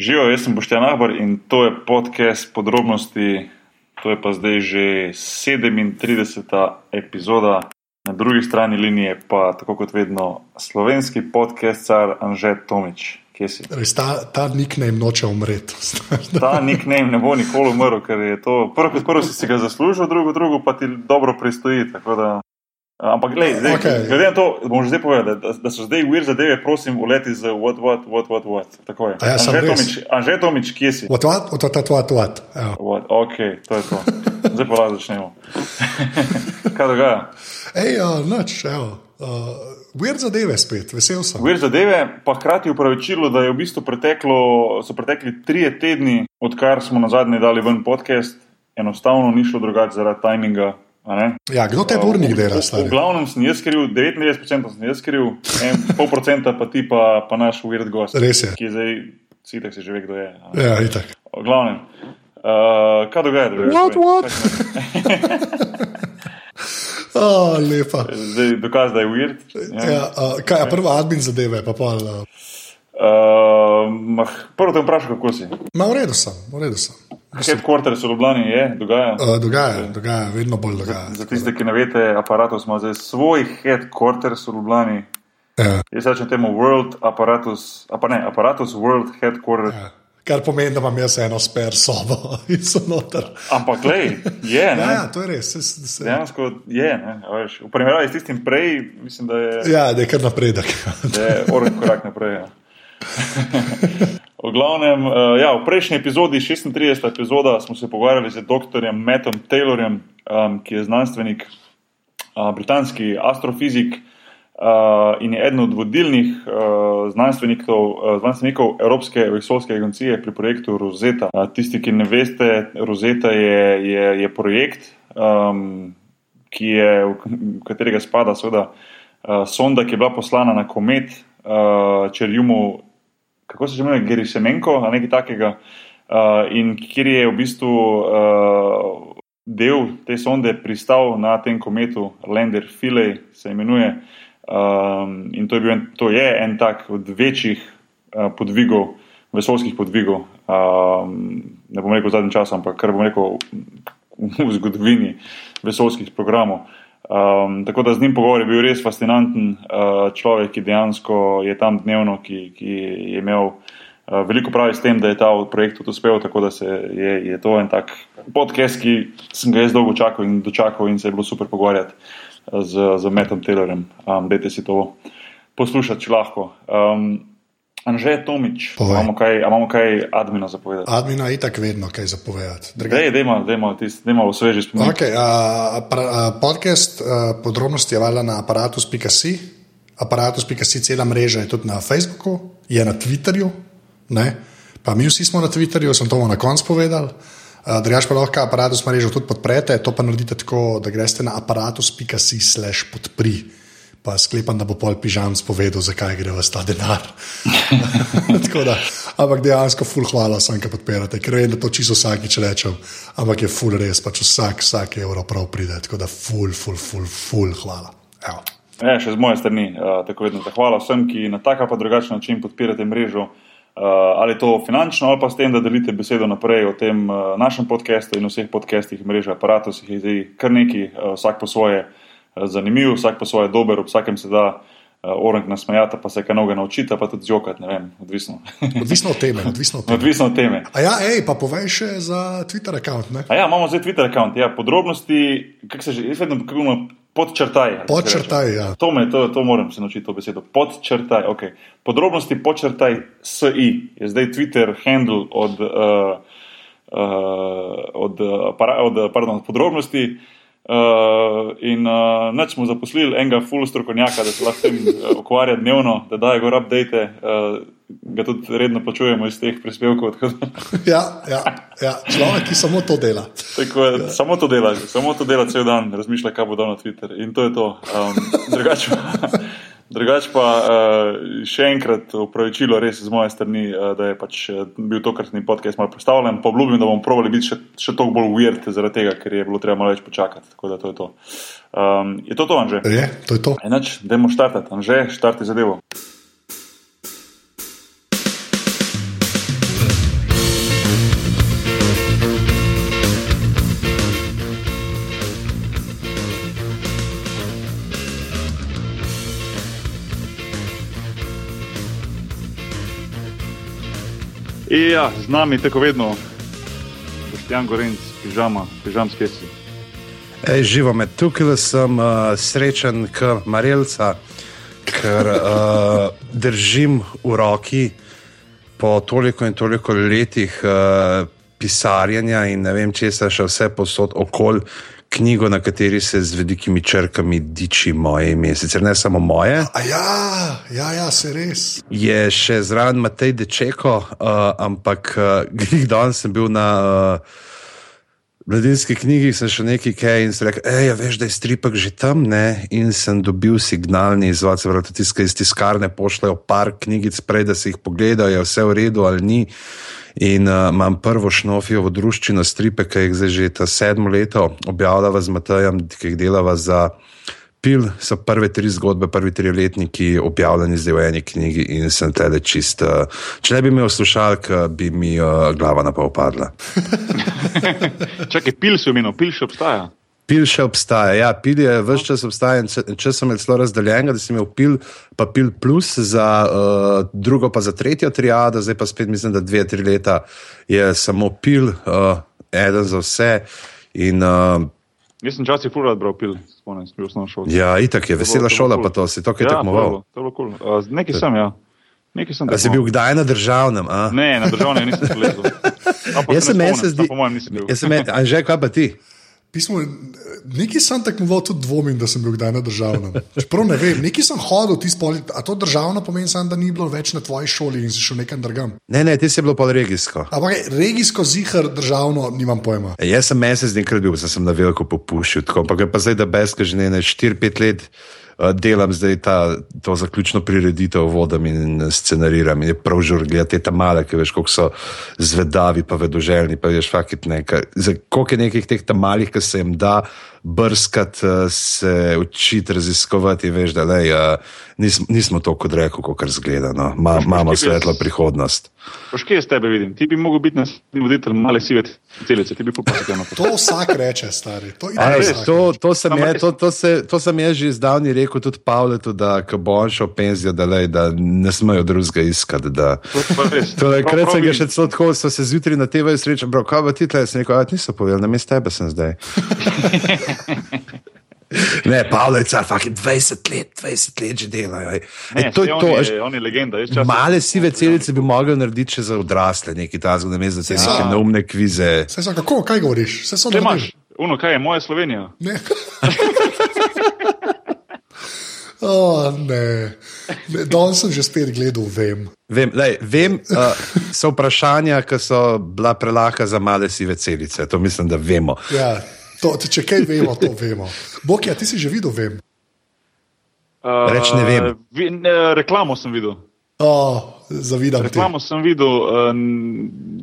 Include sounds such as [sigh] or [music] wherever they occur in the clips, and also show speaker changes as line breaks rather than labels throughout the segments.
Živijo, jaz sem Boštjan Ahbar in to je podcast podrobnosti. To je pa zdaj že 37. epizoda, na drugi strani linije pa tako kot vedno slovenski podcast, car Anže Tomič.
Res, ta, ta nickname noče umreti. [laughs]
ta nickname ne bo nikoli umrl, ker je to prvo, kot prvo si, si ga zaslužil, drugo, drugo pa ti dobro pristoji. Ampak, glede, okay. glede na to, bom že zdaj povedal, da, da so zdaj uvir zadeve, prosim, uleti z what, what, what, what, what. Tako je.
Ja,
Anže, Tomič, Anže Tomič, kje si?
What, what, what, what, what, what.
what. Ok, to je to. Zdaj pa lahko začnemo. [laughs] Kaj dogaja?
Ej, uh, noč, evo. Uh, Vir zadeve spet, vesel sem.
Vir zadeve, pa hkrati upravičilo, da je v bistvu preteklo, so pretekli trije tedni, odkar smo na zadnji dali ven podcast, enostavno ni šlo drugače zaradi tajminga.
Ja, kdo te burnik dela?
V, v, v glavnem sem jaz kriv, 99% sem jaz kriv, pol procenta pa ti pa, pa naš uvirt gost.
Res je.
Ki je zdaj, si tak si že ve, kdo je.
Ja, itak.
V glavnem. Uh, kaj dogaja?
What, what? [laughs] [laughs] Oh, lepa.
Zdaj, dokaz, da je weird.
Ja. Ja, uh, kaj je prva admin zadeve? Pa pol, uh...
Uh, prvo te vprašam, kako si.
Ma, v redu sem, v redu sem.
Headquarter so Ljubljani, je, dogaja.
Uh, dogaja, dogaja, vedno bolj dogaja.
Za, za tiste, ki ne veste, aparatus ima zdaj svoj headquarter v Ljubljani.
Ja.
Jaz rečem temu World Apparatus, a pa ne, Apparatus World Headquarter.
Ja. Kar pomeni, da imam jaz eno sper sobo [laughs] in so noter.
Ampak, glej, je.
ja, ja, to je res. Se, se.
Dejansko je. Ne, v primerjavi s tistim prej, mislim, da je.
Ja, da je kar napredek.
da je oren korak naprej. Ja. [laughs] v glavnem, uh, ja, v prejšnji epizodi, 36. epizoda, smo se pogovarjali z dr. Mattom Taylorjem, um, ki je znanstvenik, uh, britanski astrofizik. Uh, in je eden od vodilnih uh, znanstvenikov, uh, znanstvenikov Evropske vesoljske agencije pri projektu Rosetta. Uh, tisti, ki ne veste, Rosetta je, je, je projekt, um, ki je, v katerega spada seveda, uh, sonda, ki je bila poslana na komet uh, Čerjumu, kako se imenuje, Geri Semenko ali nekaj takega, uh, in kjer je v bistvu. Uh, Del te sonde pristal na tem kometu, Lander Philae se imenuje, Um, in to je, en, to je en tak od večjih uh, podvigov, vesoljskih podvigov, um, ne bom rekel v zadnjem času, ampak kar bom rekel v zgodovini vesoljskih programov. Um, tako da z njim pogovor je bil res fascinanten uh, človek, ki dejansko je tam dnevno, ki, ki je imel uh, veliko pravi s tem, da je ta projekt tudi uspel. Tako da je, je to en tak podcast, ki sem ga jaz dolgo čakal in dočakal in se je bilo super pogovarjati z, z Metom Taylorjem. Um, dajte si to poslušati, če lahko. Um, Anže Tomič, imamo kaj, imamo kaj admina zapovedati?
Admina je tako vedno kaj zapovedati.
Dajmo v sveži spomin.
Okay, uh, uh, podcast uh, podrobnosti je valjda na aparatus.si. Aparatus.si cela mreža je tudi na Facebooku, je na Twitterju. Ne? Pa mi vsi smo na Twitterju, sem to na koncu povedal. Uh, Drugač pa lahko aparatus mrežo tudi podprete, to pa naredite tako, da greste na aparatus.si slash podpri. Pa sklepam, da bo pol pižam spovedal, zakaj gre v ta denar. [laughs] da, ampak dejansko, ful hvala sem, ki podpirate, ker vem, da to čisto vsakič rečem, ampak je ful res, pač vsak, vsak evro prav pride. Tako da ful, ful, ful, ful hvala. Evo.
Ja, še z moje strani, uh, tako vedno zahvala vsem, ki na tak ali drugačen način podpirate mrežo. Uh, ali to finančno, ali pa s tem, da delite besedo naprej o tem uh, našem podkastu in vseh podcastih, mreža, aparatus, jih je zdaj kar nekaj, uh, vsak po svoje uh, zanimiv, vsak po svoje dober, v vsakem se da uh, orang nasmejati, pa se kaj novega naučiti, pa tudi zjokati, ne vem, odvisno.
odvisno od teme. [laughs] Odvisno od teme.
odvisno od teme.
A ja, ej, pa povej še za Twitter račun.
Ja, imamo zdaj Twitter račun, ja, podrobnosti, kako se že, jaz vedno, kako. Podčrtaj.
Podčrtaj, ja.
To, me, to, to moram se naučiti, to besedo. Podčrtaj, ok. Podrobnosti podčrtaj SI je zdaj Twitter handle od, uh, uh, od, para, od, pardon, od podrobnosti. Uh, in uh, neč smo zaposlili enega full strokovnjaka, da se lahko tem ukvarja dnevno, da daje gor update. Uh, ga tudi redno plačujemo iz teh prispevkov.
ja, ja, ja, človek, ki samo to dela.
Tako ja. samo to dela, samo to dela cel dan, razmišlja, kaj bo dal na Twitter. In to je to. Um, drugače drugač pa uh, še enkrat upravičilo res z moje strani, uh, da je pač bil tokratni podcast malo predstavljen. Pa obljubim, da bomo provali biti še, še toliko bolj uvert zaradi tega, ker je bilo treba malo več počakati. Tako da to je to. Um, je to to, Anže?
Je, to je to.
Enač, dajmo štartati. Anže, štarti zadevo. Ja, z nami tako vedno, Boštjan Gorenc, pižama, pižam skesi.
Ej, živo me tukaj, sem uh, srečen, kot Marelca, ker uh, držim v roki po toliko in toliko letih uh, pisarjanja in ne vem, če se še vse posod okoli knjigo, na kateri se z velikimi črkami diči moje ime. Sicer ne samo moje.
A ja, ja, ja, se res.
Je še zraven Matej Dečeko, uh, ampak uh, danes sem bil na. Uh, mladinski knjigi sem še nekaj kaj in sem rekel, hej, ja, veš, da je stripek že tam, ne? In sem dobil signalni izvod, se pravi, tiskaj iz tiskarne pošljajo par knjigic prej, da si jih pogledajo, je vse v redu ali ni. In uh, imam prvo šnofijo v druščino stripe, ki jih zdaj že ta sedmo leto objavljava z Matajem, ki jih delava za Pil, so prve tri zgodbe, prvi tri letniki objavljeni zdaj v eni knjigi in sem tele čist. Uh, če ne bi imel slušalk, bi mi uh, glava na pol padla. [laughs] [laughs]
Čakaj, pil si omenil, pil še obstaja.
Pil še obstaja, ja, pil je vse čas obstaja. Če sem imel zelo razdeljen, da sem imel pil, pa pil plus za uh, drugo, pa za tretjo triado, zdaj pa spet mislim, da dve, tri leta je samo pil, uh, eden za vse. In, uh,
Jaz sem časih fulat bral pil, spomnim se, bil sem na šoli.
ja, itak je vesela
to
šola,
cool.
pa to si to, kaj
ja,
tekmoval.
To je bilo kul. Cool. Uh, nekaj sem, ja. Nekaj sem
A si bil kdaj na državnem? A?
Ne, na državnem nisem [laughs] pa
Jaz
se
sem meni se zdi, jaz sem Anže, kaj pa ti?
Pismo, nekaj sem tekmoval, tudi dvomim, da sem bil kdaj na državnem. Čeprav ne vem, nekaj sem hodil, ti spoli, a to državno pomeni samo, da ni bilo več na tvoji šoli in si šel nekam drugam.
Ne, ne, ti si bilo pol regijsko.
Ampak regijsko zihar državno nimam pojma.
E, Jaz sem mesec dni krat bil, zdaj sem na veliko popuščal, tako ampak je pa zdaj, da beska že ne 4-5 let delam zdaj ta, to zaključno prireditev vodam in scenariram. In je prav žur gledati te tam male, ki veš, koliko so zvedavi, pa vedoželjni, pa veš, fakit nekaj. Za koliko je nekih teh malih, ki se jim da brskati, uh, se učiti, raziskovati, veš, da lej, uh, nismo, nismo to kot reko, kot zgleda. No. Ma, imamo svetlo prihodnost.
Paš kje s tebe vidim? Ti bi mogel biti naslednji voditelj male sive celice, ti bi popustil na to.
To vsak reče, stari. To,
Ej,
vsak
to, to, sem je,
res.
to, to, se, to sem jaz že zdavni rekel tudi Pavletu, da ko bo on šel penzijo, da, lej, da ne smejo drugega iskati. Da.
Pa res.
To je
Prav-
krat sem ga še celo tako, so se zjutraj na TV srečal, bro, kaj pa ti tle, sem rekel, a niso povedali, na mestu tebe sem zdaj. [laughs] Ne, Pavlec, ampak 20 let, 20 let že delajo.
Ne,
Ej, to je
saj
to.
on je, on je legenda. jaz včasih-
Male sive celice bi mogli narediti še za odrasle, neki tazgo, na mestu, da se
Ja.
neumne kvize.
Saj so kako, kaj govoriš? Vse so
Če
naredili.
imaš, uno, kaj je moja Slovenija?
Ne. [laughs] oh, ne. ne. Danes sem že spet gledal, vem.
Vem, lej, vem uh, so vprašanja, ki so bila prelahka za male sive celice. To mislim, da vemo.
Ja, to, če kaj vemo, to vemo. Bog, ja, ti si že videl, vem.
Uh,
Reč ne vem.
Vi, ne, reklamo sem videl.
Oh, zavidam ti.
Reklamo sem videl, uh,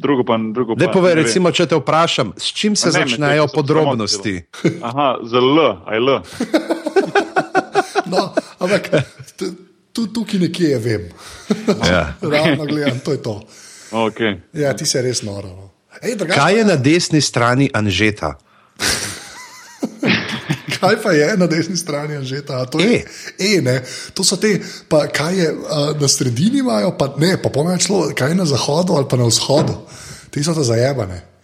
drugo pa. Drugo pa
povej,
ne vem.
recimo, če te vprašam, s čim se
ne,
začnejo
so
podrobnosti?
Aha, z L, aj L. [laughs]
No, ampak t- tu, tukaj nekje je vem.
Ja. [laughs]
Ravno gledam, to je to. [laughs]
Okay.
Ja, ti si res noro. no. Ej, drugače
Kaj je na desni strani Anžeta? [laughs]
Kaj pa je na desni strani Anžeta? To je e, ne. To so te, pa kaj je a, na sredini imajo, pa ne, pa pomeni šlo, kaj je na zahodu ali pa na vzhodu. Ti so to zajebane.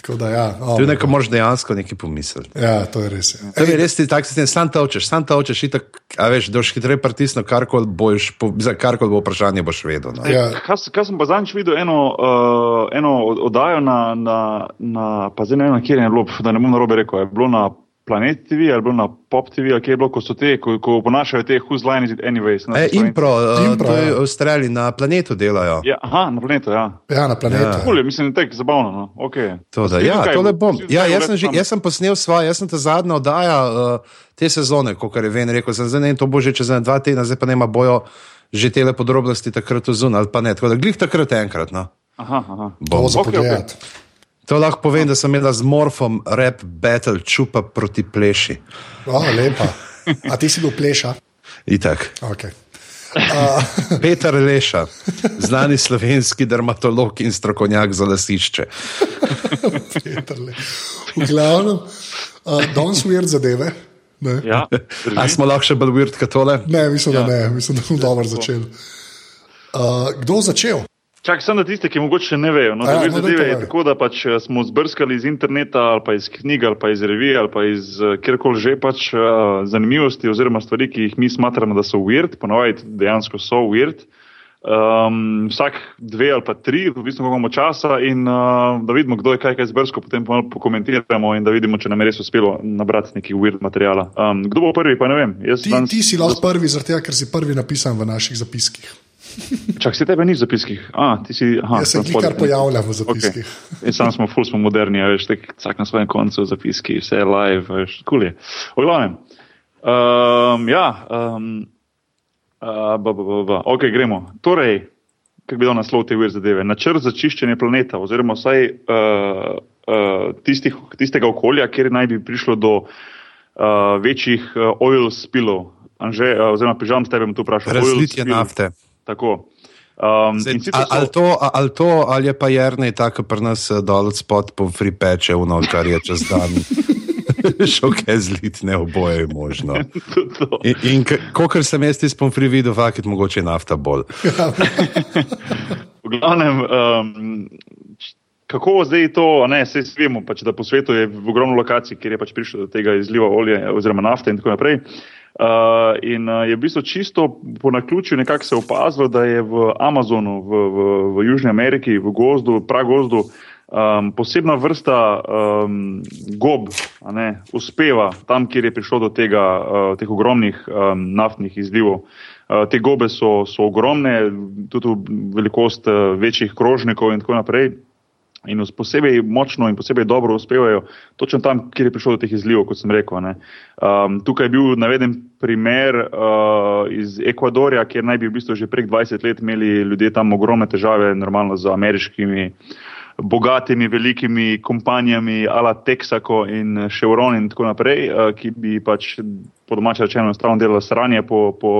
Tako da ja, oh,
Tu nekaj moraš dejansko nekaj pomisliti.
ja, to je res. Ja.
To je res ti tak sistem, sam točeš, sam točeš, itak, a veš, doš hitreje pritisno, karkoli boš, po- za karkoli bo vprašanje, boš vedel. No.
Ja.
Kaj, kaj sem pa zadnjič videl, eno, uh, eno od- oddajo na, na, na, pa zdaj ne vem, na kjer je bilo, da ne bom narobe rekel, je bilo na Planet TV ali na Pop TV, ali kje je bilo, ko so te, ko, ko ponašajo te Whose Line is it anyways. ne,
E, impro, uh,
Impro,
to je
ja.
v Avstraliji, na planetu delajo.
Ja, aha, na planetu, ja.
ja, na planetu.
Ja.
Kul je, mislim, da je tako zabavno. No. Okay.
To, da, ja, tole bom. Ja, jaz, sem že, jaz sem posnel svoje, jaz sem ta zadnja oddaja uh, te sezone, kot je Ven rekel, sem zdaj ne to bo že čez dva tedna, zdaj pa nema bojo že te podrobnosti takrat zunaj ali pa ne. Tako da glih takrat enkrat. No.
Aha, aha.
To za
Okej,
pogled.
To lahko povem, da sem imela z morfom rap battle čupa proti pleši.
Oh, lepa. A ti si bil pleša?
Itak.
Okay. [laughs]
Peter Leša, znani slovenski dermatolog in strokovnjak za lasišče. [laughs]
V glavnem, uh, danes weird zadeve. Ne,
Ja,
A smo lahko še bolj weird kot tole?
ne mislim, da ne, mislim, da smo dobro začeli. Uh, kdo začel?
Čak, sem na tiste, ki mogoče ne vejo. No,
ja, no,
zadeve je tako, da pač eh, smo zbrskali iz interneta ali pa iz knjig ali pa iz revij ali pa iz eh, kjerkoli že pač uh, zanimivosti oziroma stvari, ki jih mi smatramo, da so weird, ponovadi dejansko so weird. Um, vsak dve ali pa tri, odvisno koliko imamo časa, in uh, da vidimo, kdo je kaj, kaj zbrskal, potem pa pokomentiramo in da vidimo, če nam je res uspelo nabrati neki weird materiala. Um, kdo bo prvi, pa ne vem. Jaz
Ti,
danes-
ti si lahko prvi, tega, ker si prvi napisan v naših zapiskih.
Čak, se tebe ni v zapiskih. A, ti si. Aha,
Jaz se
sem
kar
spodaj.
pojavljam v zapiskih.
Okay. [laughs] In sam smo, ful smo moderni, a veš, tak, vsak na svojem koncu zapiski, vse je live, veš, kul je. V glavnem, um, ja, um, uh, ba, ba, ba, ba. ok, gremo. Torej, kako bi dal naslov te vir zadeve? Načrt za čiščenje planeta, oziroma vsaj uh, uh, tistih, tistega okolja, kjer naj bi prišlo do uh, večjih uh, oil spillov. Anže, uh, oziroma, pižam s tebe bom tu vprašal. oil
Razlitje nafte.
Tako. Um,
Zdaj,
so-
Ali to, a- ali to, ali je pa jernej tako pri nas eh, dol spod po free peče, uno, kar je čez dan. [laughs] Šoke zlit, ne oboje je možno. [laughs] In, in kot sem jaz iz pomfri videl, fakit mogoče je nafta bolj. [laughs]
V glavnem, um, kako zdaj to, ne, vse vemo, pač, da po svetu je v ogromno lokacij, kjer je pač prišlo do tega izliva olja oziroma nafte in tako naprej. Uh, in uh, je v bistvu čisto po naključju nekako se opazilo, da je v Amazonu, v, v, v Južni Ameriki, v gozdu, pragozdu, um, posebna vrsta um, gob ne, uspeva tam, kjer je prišlo do tega, uh, teh ogromnih um, naftnih izlivov. Uh, te gobe so, so ogromne, tudi velikost uh, večjih krožnikov in tako naprej. In posebej močno in posebej dobro uspevajo točno tam, kjer je prišlo do teh izlivov, kot sem rekel. ne. Um, tukaj je bil naveden primer uh, iz Ekvadorja, kjer naj bi v bistvu že prek 20 let imeli ljudje tam ogromne težave, normalno z ameriškimi bogatimi, velikimi kompanijami, ala Texaco in Chevron in tako naprej, uh, ki bi pač po domače rečeno enostavno delali sranje po, po,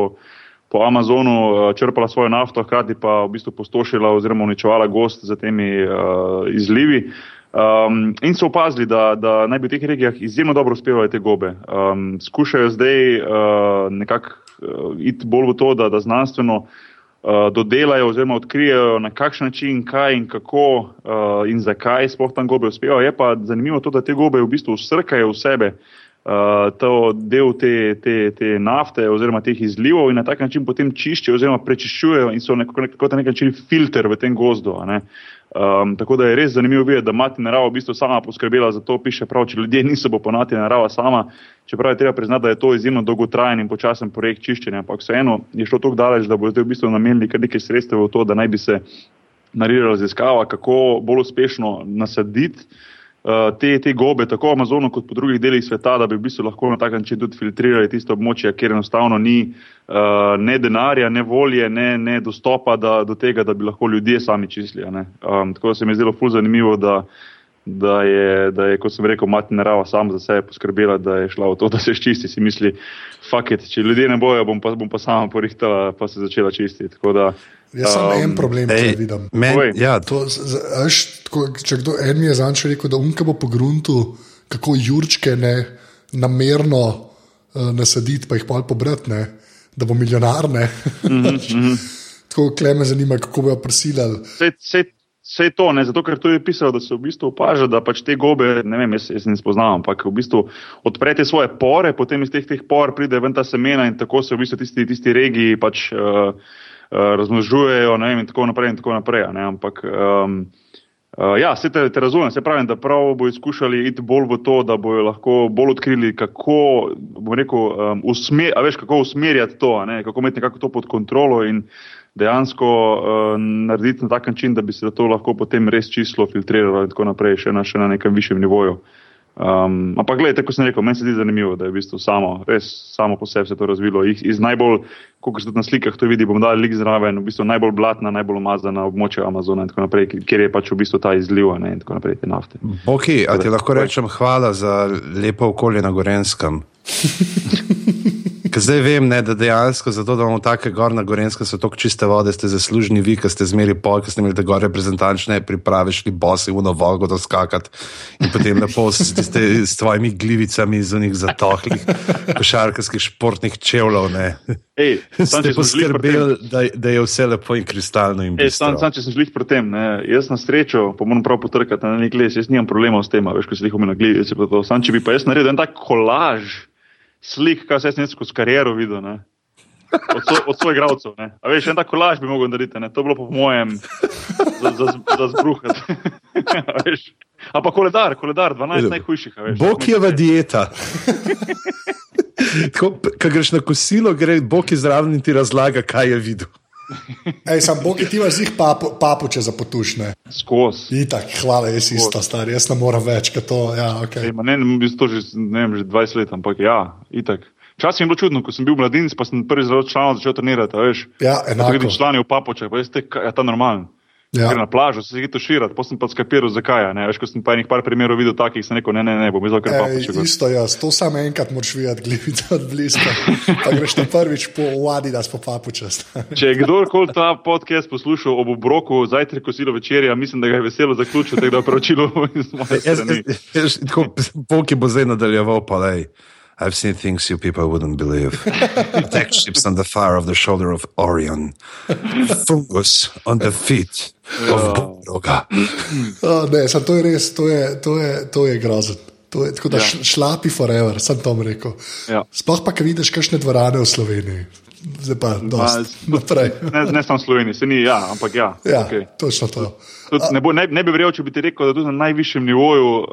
po Amazonu, uh, črpala svojo nafto, hkrati pa v bistvu postošila oziroma uničevala gost za temi uh, izlivi. Um, in so opazili, da, da naj bi v teh regijah izjemno dobro uspevale te gobe. Um, skušajo zdaj uh, nekako uh, iti bolj v to, da, da znanstveno uh, dodelajo oziroma odkrijejo, na kakšen način, kaj in kako uh, in zakaj sploh tam gobe uspevajo. Je pa zanimivo to, da te gobe v bistvu srkajo v sebe uh, to del te, te, te nafte oziroma teh izlivov in na tak način potem čiščijo oziroma prečiščujejo in so nekako nekako na nek način filter v tem gozdu. Um, tako da je res zanimivo videti, da mati narava v bistvu sama poskrbela za to, piše prav, če ljudje niso bo ponati narava sama, čeprav je treba priznati, da je to izjemno dolgotrajen in počasen projekt čiščenja, ampak vseeno je šlo tako daleč, da bo zdaj v bistvu namenili kar nekaj sredstev v to, da naj bi se naredila raziskava, kako bolj uspešno nasaditi uh, te, te gobe, tako v Amazonu, kot po drugih delih sveta, da bi v bistvu lahko na tak način tudi filtrirali tiste območja, kjer enostavno ni uh, ne denarja, ne volje, ne, ne dostopa da, do tega, da bi lahko ljudje sami čistili. Um, tako da se mi je zdelo ful zanimivo, da, da, je, da je, kot sem rekel, mati narava sama za sebe poskrbela, da je šla v to, [laughs] da se ščisti. Si misli, fuck it, če ljudje ne bojo, bom pa, bom pa sama porihtala, pa se začela čistiti. Tako da,
Jaz sem um, en problem, ki
Ej,
ga vidim.
men, ja,
To, z- z- tako, če kdo en mi je zanč rekel, da unka bo po gruntu, kako jurčke ne namerno uh, nasaditi, pa jih pol pobrati, ne, da bo milijonar. Ne. [laughs] tako kleme zanima, kako bojo prisilili.
Vse, vse, vse to, ne, zato ker to je pisalo, da se v bistvu opaža, da pač te gobe, ne vem, jaz, jaz ne spoznam, ampak v bistvu odprete svoje pore, potem iz teh, teh por pride ven ta semena in tako se v bistvu tisti, tisti regiji pač uh, razmnožujejo, ne vem, in tako naprej in tako naprej. ampak um, Uh, ja, se te, te razumem, se pravi, da prav bojo skušali iti bolj v to, da bojo lahko bolj odkrili, kako, rekel, um, usmer, veš, kako usmerjati to, ne, kako imeti nekako to pod kontrolo in dejansko uh, narediti na tak način, da bi se to lahko potem res čisto filtriralo in tako naprej, še na, še na nekem višjem nivoju. Um, ampak, gledaj, tako sem rekel, meni se zdi zanimivo, da je v bistvu samo, res samo po sebi se to razvilo. Iz, iz najbolj, kot se tudi na slikah to vidi, bom dal lik zraven, v bistvu najbolj blatna, najbolj umazana območja Amazona in tako naprej, kjer je pač v bistvu ta izliv a ne, in tako naprej te nafte.
Boki, a ti lahko rečem hvala za lepo okolje na Gorenskem. [laughs] Ker zdaj vem, ne, da dejansko zato, da imamo take gor na Gorenskem, so tako čiste vode, ste zaslužni vi, ki ste zmeri pol, ki ste imeli te gore reprezentančne priprave, šli bosi v novo vodo skakati in potem lepo s, s, s tvojimi glivicami iz unih zatohlih košarkarskih športnih čevljev.
Ej, [laughs] sam,
Ste poskrbeli, da, da je vse lepo in kristalno. In
Ej, sam, sam, če sem šli pri tem, ne, jaz na srečo, pa moram prav potrkati na nek les, jaz nimam problemov s tem, a veš, ko si jih omenil na glivici. Sam, če bi pa jaz naredil en tak kolaž slik, kaj se jaz nisem skozi kariero videl. Ne. Od, so, od svojih gradcev. A veš, en tak kolaž bi mogel narediti, ne. to bi bilo po mojem za, za, za zbruhati. [laughs] A pa koledar, koledar, 12 najhujših.
Bog je v dieta. [laughs] Ko greš na kosilo, gre Bog izraven in ti razlaga, kaj je videl.
Ej, sam Bog, ti imaš jih papu, papuče za potušne.
Skozi.
Itak, hvala, jaz isto star, jaz ne morem več, kot to. Ja, okay.
Ej, ma ne, ne, to že, ne vem, že 20 let, ampak ja, itak. Včasih je bilo čudno, ko sem bil mladinec, pa sem prvi zelo članov začel trenirati, veš.
Ja, enako.
vidim člani v papočah, pa veste, je ta normalen.
Ja.
Gre na plažo, se zdi to širati, potem sem pa skapiral, zakaj. Ne? Veš, ko sem pa enih par primerov videl takih, sem rekel, ne, ne, ne, bom izval kar papoče. gor.
isto jaz, to samo enkrat moraš videti, glivice od bliska. Pa greš na prvič po vadi, da smo papučast.
Če je kdorkoli ta podcast poslušal ob obroku, zajtrk, kosilo večerja, mislim, da ga je veselo zaključil, da je pravičilo [laughs] iz moje strani.
je bo zdaj nadaljeval, pa lej. I've seen things you people wouldn't believe. [laughs] Attack ships on the fire of the shoulder of Orion. [laughs] Fungus on the feet of Boga. [clears throat]
Oh, ne, sam, to je res, to je, to je, to je grozen. To je, tako da
Ja.
ja. šlapi forever, sem to rekel.
Ja.
Sploh pa, ki vidiš kakšne dvorane v Sloveniji. Zdaj pa, [laughs] naprej.
Ne, ne samo Sloveniji, se ni, ja, ampak ja.
Ja, okay. točno to.
Tudi Ne, bo, ne, ne bi verjel, če bi ti rekel, da tudi na najvišjem nivoju uh,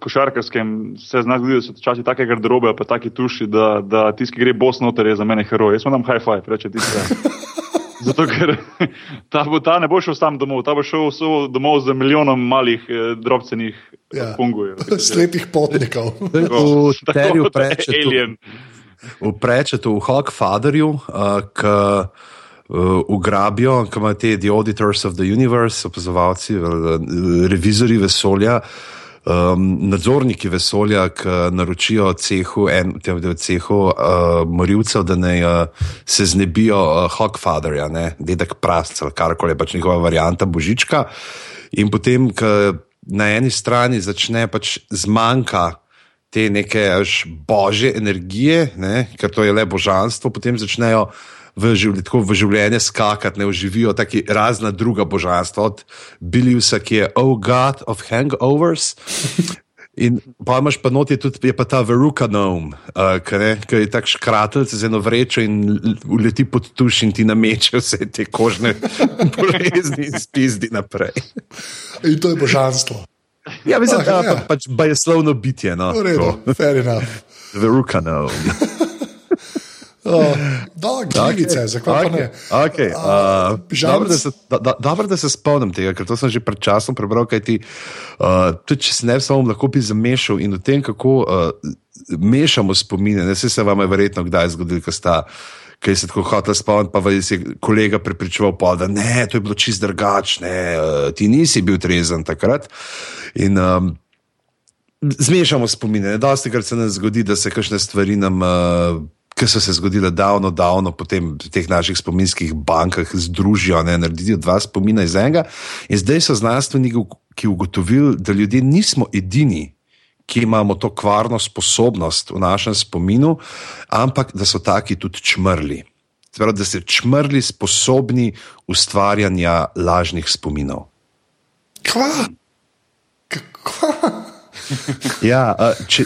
košarkarskem se zna zgoditi, da so včasih take garderobe, pa taki tuši, da, da tisti, ki gre bos noter, je za mene heroj. Jaz imam high five, reče tisti. [laughs] Zato, ker [laughs] ta, bo, ta ne bo šel sam domov, ta bo šel so domov z milijonom malih eh, drobcenih
Ja.
ja. fungujev.
Slepih potnikov. [laughs]
V terju
Tako,
prečetu,
alien.
v prečetu, v Hawkfatherju, uh, ki uh, ugrabijo, ki imajo te The Auditors of the Universe, opazovalci, uh, revizori vesolja. Um, nadzorniki vesolja, ki naročijo cehu, en, tem, cehu uh, morilcev, da naj uh, se znebijo uh, Hawkfatherja, ne, dedek prasca, karkoli je pač njihova varianta božička. In potem, ko na eni strani začne pač zmanjka te neke až božje energije, ne, ker to je le božanstvo, potem začnejo v, življ, tako v življenje skakati, ne oživijo taki razna druga božanstva, od Biliusa, ki je Oh God of Hangovers. In pa imaš pa noti tudi, je pa ta veruka nom, uh, ki je tak škratelj z eno vrečo in uleti pod tuš in ti nameče vse te kožne [laughs] bolezni in spizdi naprej.
In to je božanstvo.
Ja, mislim,
Ah,
da
ja.
pa, pač bajeslovno bitje. No,
V redu, fair enough.
Veruka nom.
Oh, da, glivice, zakaj pa ne?
Okay, uh,
pižamec?
dobro, da se, da, da, dobro, da se spomnim tega, ker to sem že pred časom prebral. Ti, uh, tudi če se ne spomnim, lahko bi zamešal in o tem, kako uh, mešamo spomine. Ne vse se vam je verjetno kdaj zgodilo, ko sta. Kaj se tako hotel spomniti, pa vas je kolega prepričeval, pa, da ne, to je bilo čist drugačne, uh, ti nisi bil trezen takrat. In, um, zmešamo spomine. Dosti krat se nam zgodi, da se kakšne stvari nam. Uh, Ki so se zgodile davno, davno, potem v teh naših spominskih bankah združijo, ne, naredijo dva spomina iz enega. In zdaj so znanstveniki, ki ugotovili, da ljudje nismo edini, ki imamo to kvarno sposobnost v našem spominu, ampak da so taki tudi čmrli. Pravi, da so čmrli sposobni ustvarjanja lažnih spominov.
Kva? Kva? [laughs]
Ja, če,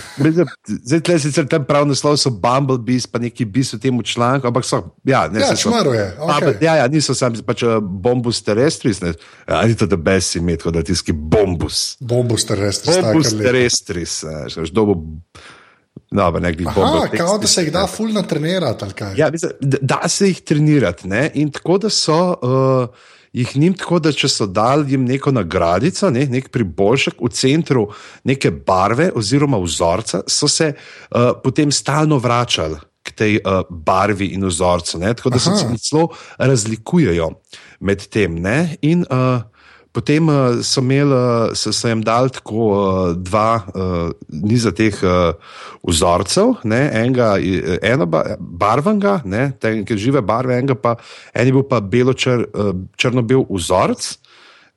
zdaj tle sicer tam prav naslov so Bumblebees, pa neki bis v tem članku, ampak so. Ja, ne,
Ja,
so-
čmaro je,
A,
okej.
pa- Ja, ja, niso sami pač uh, bombus terrestris, ne. Ja, ni to da bes ime, tako da tiski bombus.
Bombus terrestris.
Bombus terrestris, znaš, dobo. No, pa nekih
Aha,
bombus.
kao da se jih da fulno trenirati, ali kaj?
Ja, mislim, da, da se jih trenirati. Ne? In tako da so uh, jih njim, tako da če so dali jim neko nagradico, ne? nek priboljšek v centru neke barve oziroma vzorca, so se uh, potem stalno vračali. K tej uh, barvi in vzorcu, ne? tako da se
Aha.
celo razlikujejo med tem. Ne? In uh, Potem uh, so, imeli, uh, so, so jim dali tako uh, dva uh, niza teh uh, vzorcev, ne, enega, eno ba, barvanga, ne, te, ki žive barve, enega pa, en je bil pa belo-čr, uh, črno-bel vzorec.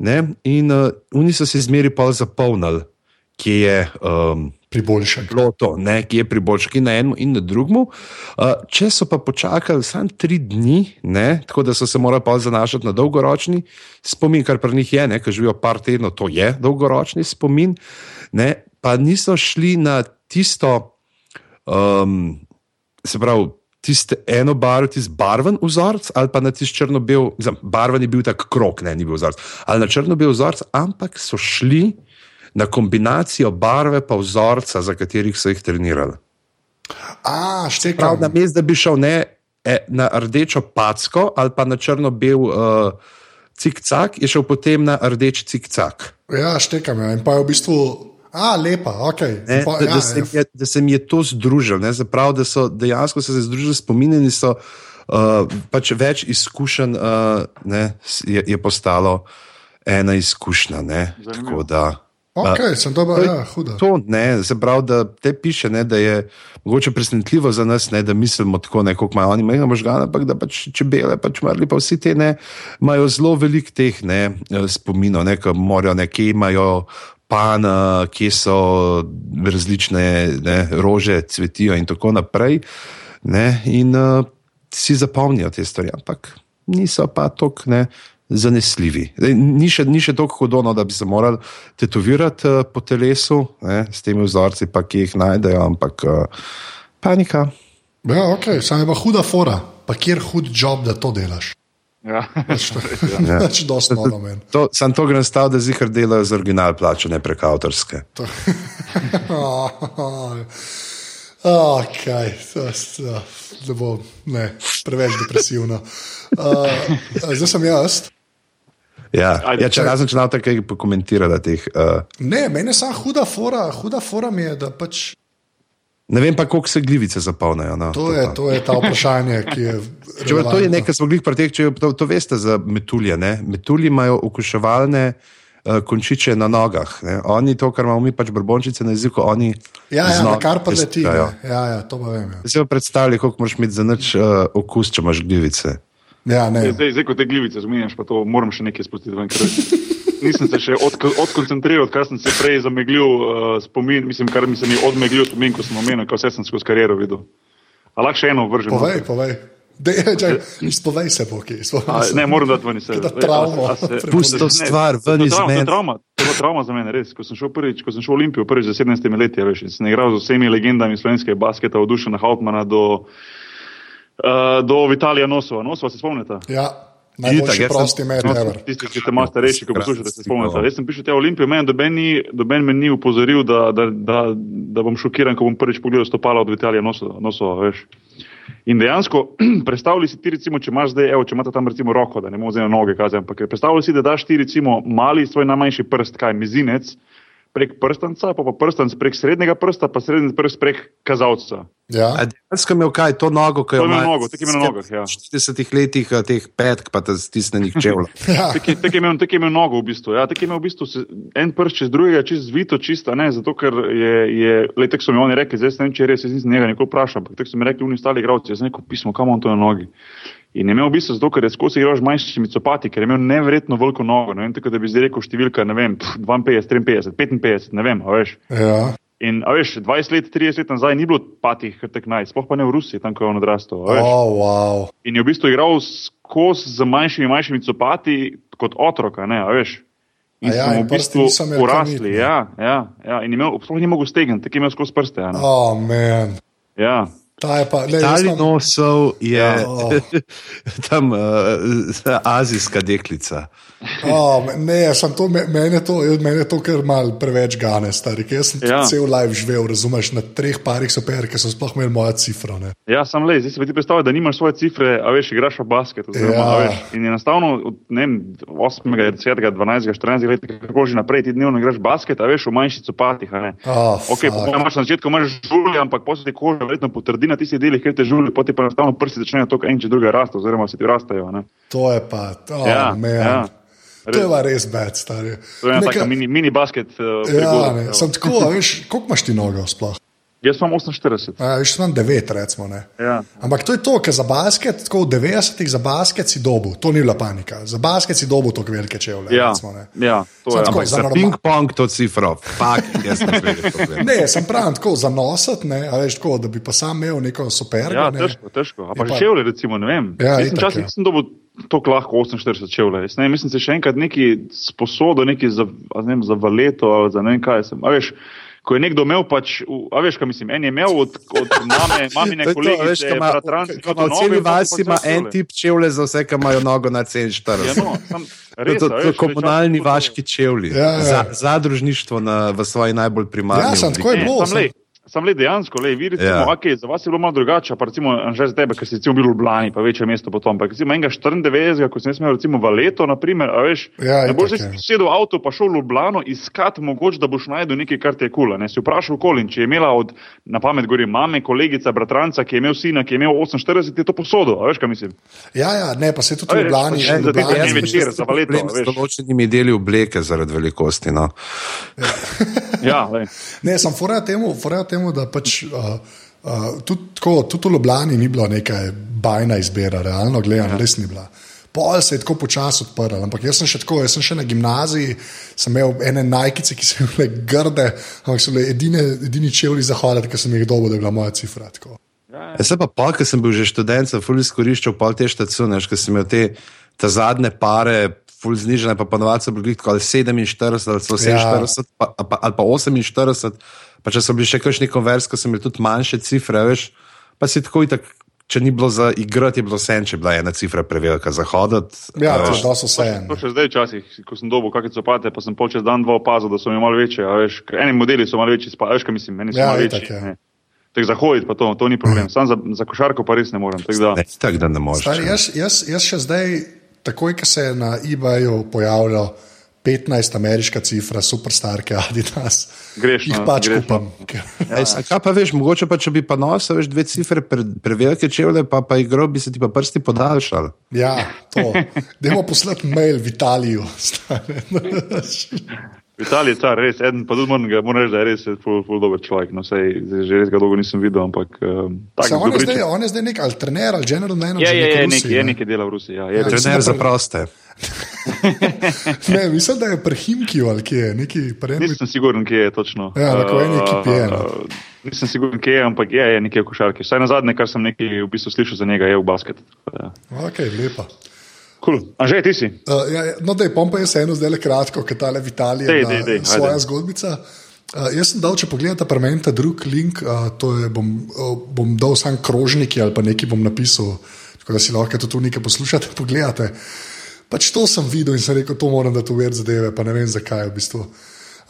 Ne, in uh, oni so se izmeri pa zapolnili, ki je. Um,
priboljšek.
To, ne, ki je priboljšek in na enem in na drugem. Uh, če so pa počakali samo tri dni, ne, tako da so se morali pa zanašati na dolgoročni spomin, kar pri njih je, ne, ki živijo par tednov, to je dolgoročni spomin, ne, pa niso šli na tisto, um, se pravi. Tiste eno barvo, tisti barven vzorec, ali pa na tisti črno-bel, barven je bil tak krok, ne, ni bil vzorec, ali na črno-bel vzorec, ampak so šli na kombinacijo barve in vzorca, za katerih so jih trenirali.
A, štekam.
Na mestu, da bi šel ne, e, na rdečo packo ali pa na črno-bel uh, cikcak, je šel potem na rdeč cikcak.
Ja, štekam. Ja. In pa je v bistvu. A, lepa, okay.
ne, pa, da, ja, da, se je, da se mi je to združilo, zapravo, da so dejansko se združili spominjeni. Uh, pač več izkušenj uh, ne, je, je postalo ena izkušnja. Tako da.
Okay, sem dobro, to, ja, huda.
To ne, se pravi, da te piše, ne, da je mogoče presenetljivo za nas, ne, da mislimo tako, ne, kot imajo oni, mega možgana, ampak da pač čebele, pač mrli, pa vsi ti ne, imajo zelo velik teh ne, spominov, ne, ki morajo nekje imajo. Pan, kje so različne ne, rože, cvetijo, in tako naprej. Ne, in uh, si zapomnijo te stvari, ampak niso pa tako zanesljivi. Ni še, ni še tako hudo, no, da bi se morali tetovirati uh, po telesu, ne, s temi vzorci, pa, ki jih najdejo, ampak uh, panika.
Ja, ok, samo je pa huda fora, pa kjer hud job, da to delaš.
Ja,
če [laughs] [laughs] dosti malo meni.
Sam to grem stav, da zihar delajo z original plače, ne prek avtorske. [laughs]
Okay, da bo ne, preveč depresivno. Uh, zdaj sem jaz.
Ja, ja če razen če lahko kaj pokomentirate. Teh, uh...
Ne, meni je samo huda fora, huda fora mi je, da pač.
Ne vem pa, koliko se glivice zapolnijo. No,
to, to, to je ta vprašanje, ki je. [laughs]
Če, to je nekaj, kar smo jih pretekli, to, to veste za metulje. Ne? Metulji imajo okuševalne uh, končiče na nogah. Ne? Oni to, kar imamo mi, pač brbončice na jeziku, oni.
Ja, ja na kar pa leti. Ja, ja, to pa vem. Ja.
Si pa predstavljaj, koliko moraš imeti za noč uh, okus, če imaš glivice.
Ja, ne.
Zdaj, zdaj, ko te glivice zmenjaš, pa to moram še nekaj spustiti ven. Nisem se še od, odkoncentriral, kar sem se prej zameglil uh, spomin, mislim, kar mi se je odmeglil spomin, ko sem omenil, kako sem skozi kariero videl. A lahko še eno vržem?
Povej, povej. Izpovej se, Boki.
Ne, moram dati ven iz
sebe. Travma.
Pusto stvar, ven iz
mene. To je bila travma za mene, res. Ko sem šel prvič, ko sem šel v Olimpijo, prvič za 17 leti, veš, sem igral z vsemi legendami slovenskega basketa, od Dušana Hautmana do uh, do Vitalija Nosova. Nosova se spomnite?
Ja. Najboljši prosti mer,
no, tisti, ki ste malo starejši, ko poslušate, se spomnite. Jaz sem prišel v Olimpijo, meni doben me ni upozoril, da, da, da, da bom šokiran, ko bom prvič pogledal stopala od Vitalija Nosova, veš. In dejansko, [clears throat] predstavljaj si ti, recimo, če imaš zdaj, evo, če imaš tam recimo roko, da ne moreš zdaj na noge kazati, ampak predstavljaj si, da daš ti recimo mali svoj najmanjši prst, kaj mizinec, prek prstanca, pa pa prstanc prek srednjega prsta, pa srednji prst prek kazalca.
Ja.
Dejansko imel kaj, to nogo, ki jo
ima. Nogo, tako ima na nogah. Ja.
V 40 letih eh, teh petk, pa te stisnenih čevljev. [laughs]
ja. Tako je imel, imel nogo v bistvu. Ja. Tako je imel v bistvu en prst čez drugega, čez zvito, čista, ne, zato ker je, je le tako so mi oni rekli, zdaj ne vem, če res, jaz nisem njega nikoli vprašal, ampak tako so mi rekli, oni ostali igravci, jaz sem rekel pismo, kam on to na nogi. In je imel v bistvu zato, ker je skozi igral z manjšimi copati, ker je imel nevrjetno veliko nogo. Ne vem, tako da bi zdaj rekel številka, ne vem, 52, 53, 55, ne vem, veš.
Ja.
In veš, 20 let, 30 let nazaj ni bilo patih, tek naj, sploh pa ne v Rusiji, tam ko je on odrastel.
Oh, wow.
In je v bistvu igral skozi z manjšimi, manjšimi copati kot otroka, ne, veš. In
ja,
smo v bistvu urasli. Ja, ja, ja. In imel, sploh ni mogel stegniti, tako je imel skozi prste. Ja,
oh, man.
Ja.
Ali nosov je ja, oh. [laughs] tam uh, azijska deklica.
Oh, ne, to, meni, je to, meni je to kar mal preveč gane, stari. Jaz sem ja. cel live živel, razumeš, na treh parih super, ki so sploh imeli moja cifra. Ne.
Ja, sem le, zdaj si ti predstavljaj, da nimaš svoje cifre, a veš, igraš v basket. Oziroma, ja. veš, in enostavno, ne vem, 8, 10, 12, 14 let, kako že naprej ti dnevno igraš basket, a veš, v manjših copatih.
Oh,
ok, imaš na začetku, imaš žulje, ampak posebej ti koža verjetno potrdi na tistih delih, kjer te žulje, potem pa enostavno prsti začnejo to, en če druge raste, oziroma se ti rastejo. Ne.
To je pa, oh, ja, ja. To je res bed, stari.
To je ena
Neka-
taka mini, mini basket. Uh,
Ja, ne, sem tako, a veš, koliko imaš ti nogo sploh?
Jaz sem 48.
A, veš, sem 9, recimo. Ne.
Ja.
Ampak to je to, ker za basket, tako v 90-ih za basket si dobu, to ni bila panika. Za basket si dobu tako velike čevlje.
Ja,
recimo, ne.
ja, to
Samo
je.
tako, za
Za
norma-
ping-pong to cifro, fakt, jaz ne vem.
Ne, sem pravi tako zanositi, ne, a veš, tako, da bi pa sam imel neko super.
ja,
ne.
težko, težko. A pa
pa-
čevlje, recimo, ne vem.
Ja,
mislim,
itak,
časih
ja.
dobil tako lahko 48 čevlje. Jaz ne vem, mislim, se še enkrat neki sposodo, neki za, a ne vem, za valeto ali za ne vem kaj sem. A veš, ko je nekdo imel, pač, a veš, kaj mislim, en je imel od, od mame, mamine [laughs]
To je to, veš,
kolegice,
ko ima-
bratranci,
ko ima v celi vasi ima en tip čevlje za vse, ki imajo nogo na
Ja,
47.
no, sam,
To
res,
so
a
to
veš,
komunalni
tako-
vaški čevlji,
Ja, ja.
Za, zadružništvo na, v svoji najbolj primarni
Ja, sem tako je bilo.
Sam
sem-
le, le dejansko, le, vi recimo,
Ja.
ja. okay, za vas je bilo malo drugače, pa recimo že za tebe, ker si bil v Ljubljani, pa večje mesto potom, pa recimo enega 94, ko sem imel recimo valeto, naprimer, a veš,
Ja,
ne boš
ja.
sedel v avto, pa šel v Ljubljano iskat, mogoče da boš najdel nekaj, kar ti je kul, ne, si vprašal kolin, če je imela od, na pamet gori mame, kolegica, bratranca, ki je imel sina, ki je imel 48, je to posodo, a veš, kaj mislim.
Ja, ja, ne, pa se tudi v Ljubljani. v
še za te dni
Jaz
večer
da
za valeto,
določenimi deli obleke zaradi velikosti. No.
Ja, lej.
Ne, sem foreja temu, foreja temu, da pač. Uh, Uh, tudi, tako, tudi v Ljubljani ni bila neka bajna izbira, realno gledano, res ni bila. Pol se je tako počasi odprl, ampak jaz sem še tako, jaz sem še na gimnaziji, sem imel ene najkice, ki so [laughs] bile grde, ampak so bile edine, edini čevlji za hoditi, ki sem jih dobil, da je bila moja cifra. Tako.
Ja, se pa pa, ker sem bil že študent, sem ful izkoriščal pol te štacune, ker sem imel te, te zadnje pare. Ful znižene, pa ponovadi so bili tako ali 47 ali celo 47 pa, a pa, ali pa 48, pa če so bili še kakšni konverski, so imeli tudi manjše cifre, veš, pa si tako itak, če ni bilo za igrati, je bilo sen, če je bila ena cifra prevelika za hoditi.
Ja, to
veš.
je dosto vse en.
To še zdaj včasih, ko sem dobil kakšne copate, pa sem pol čez dan dva opazil, da so mi malo večje. a Veš, ker eni modeli so malo večji, spa, a veš, kaj mislim, meni so
Ja,
malo večji.
ja.
Tako za hoditi pa to, to ni problem. Sam za, za košarko pa res ne morem. tako Da,
Ne, tako da ne moreš.
Stari, jaz, jaz, jaz še zdaj, takoj, ko se je na eBayu pojavilo 15 ameriška cifra, superstarke Adidas,
Greš,
jih
no,
pač
greš,
kupam.
Ej, sa- Kaj pa veš, mogoče pa če bi pa nosil več dve cifre pre, prevelike čevlje, pa, pa igro bi se ti pa prsti podaljšali.
Ja, to. Dajmo poslati mail v Italijo. stari. [laughs] [laughs]
v Italiji je car res, eden pa tudi moram, ga- moram reči, da je res ful, ful dober človek. No, sej, že res ga dolgo nisem videl, ampak um,
Se,
tako
on, je zdaj, on je zdaj nek ali trener ali general manager.
Je, je, je,
neke
nekaj,
Rusije,
je
ne?
nekaj dela v Rusiji. Ja, je,
Ja.
Trener za proste. [laughs]
Ne, mislim, da je pri Himkiju ali kje je. Neki, enem-
Nisem siguren, kje je točno.
Ja, v eni ekipi je, no.
Uh, Nisem siguren, kje je, ampak je, je nekaj v košarki. Vsaj na zadnje, kar sem nekaj v bistvu slišal za njega, je v basket. Ja.
Ok, lepa.
Cool. A že ti si?
Uh, ja, no, da je pompa jaz eno zdaj le kratko, ker tale v Italiji
Dej,
je svoja
ajde.
zgodbica. Uh, jaz sem dal, če pogledate, premenite drug link, uh, to je, bom, uh, bom dal sam krožniki ali pa nekaj bom napisal, tako da si lahko tudi tu nekaj poslušate, [laughs] pogledate. Pač to sem videl in sem rekel, to moram da tu več zadeve, pa ne vem zakaj v bistvu.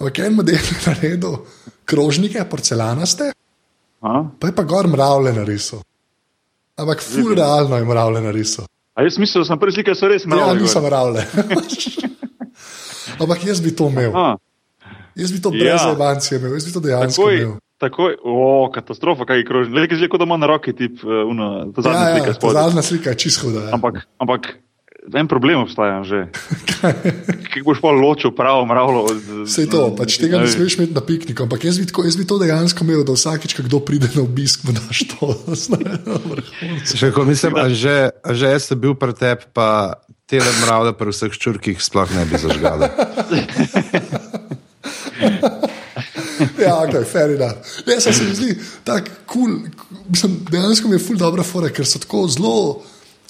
Ampak en model je naredil krožnike, porcelanaste,
A?
pa je pa gor mravlje narisal. Ampak ful realno je mravlje narisal.
A jaz mislim, da sem prvi slikal, so res
Ja,
mravlje.
nisem mravlje. [laughs] Ampak jaz bi to imel.
A,
Jaz bi to
Ja.
brez evancije imel, jaz bi to dejansko
Takoj,
imel.
takoj, o, katastrofa, kaj je krožnik. Le, že kot da ima na roki tip, uh, una, ta zadnja
Ja,
slika
ja, ta zadnja slika je čisto huda. Ja.
Ampak, ampak en problem obstaja že. [laughs] Kaj boš pa ločil pravo mravlo od.
Vse to, pač tega ne smeš imeti na pikniku, ampak jaz bi, tako, jaz bi to dejansko imel, da vsakič, ko kdo pride na obisk, mu daš to. [laughs]
Še ko mislim, a že, a že jaz sem bil pri tebi, pa te mravlje pri vseh čurkih sploh ne bi zažgali. [laughs]
ja, ok, fair enough. Ne, se mi zdi tako kul, cool. dejansko mi je ful dobra fora, ker so tako zelo,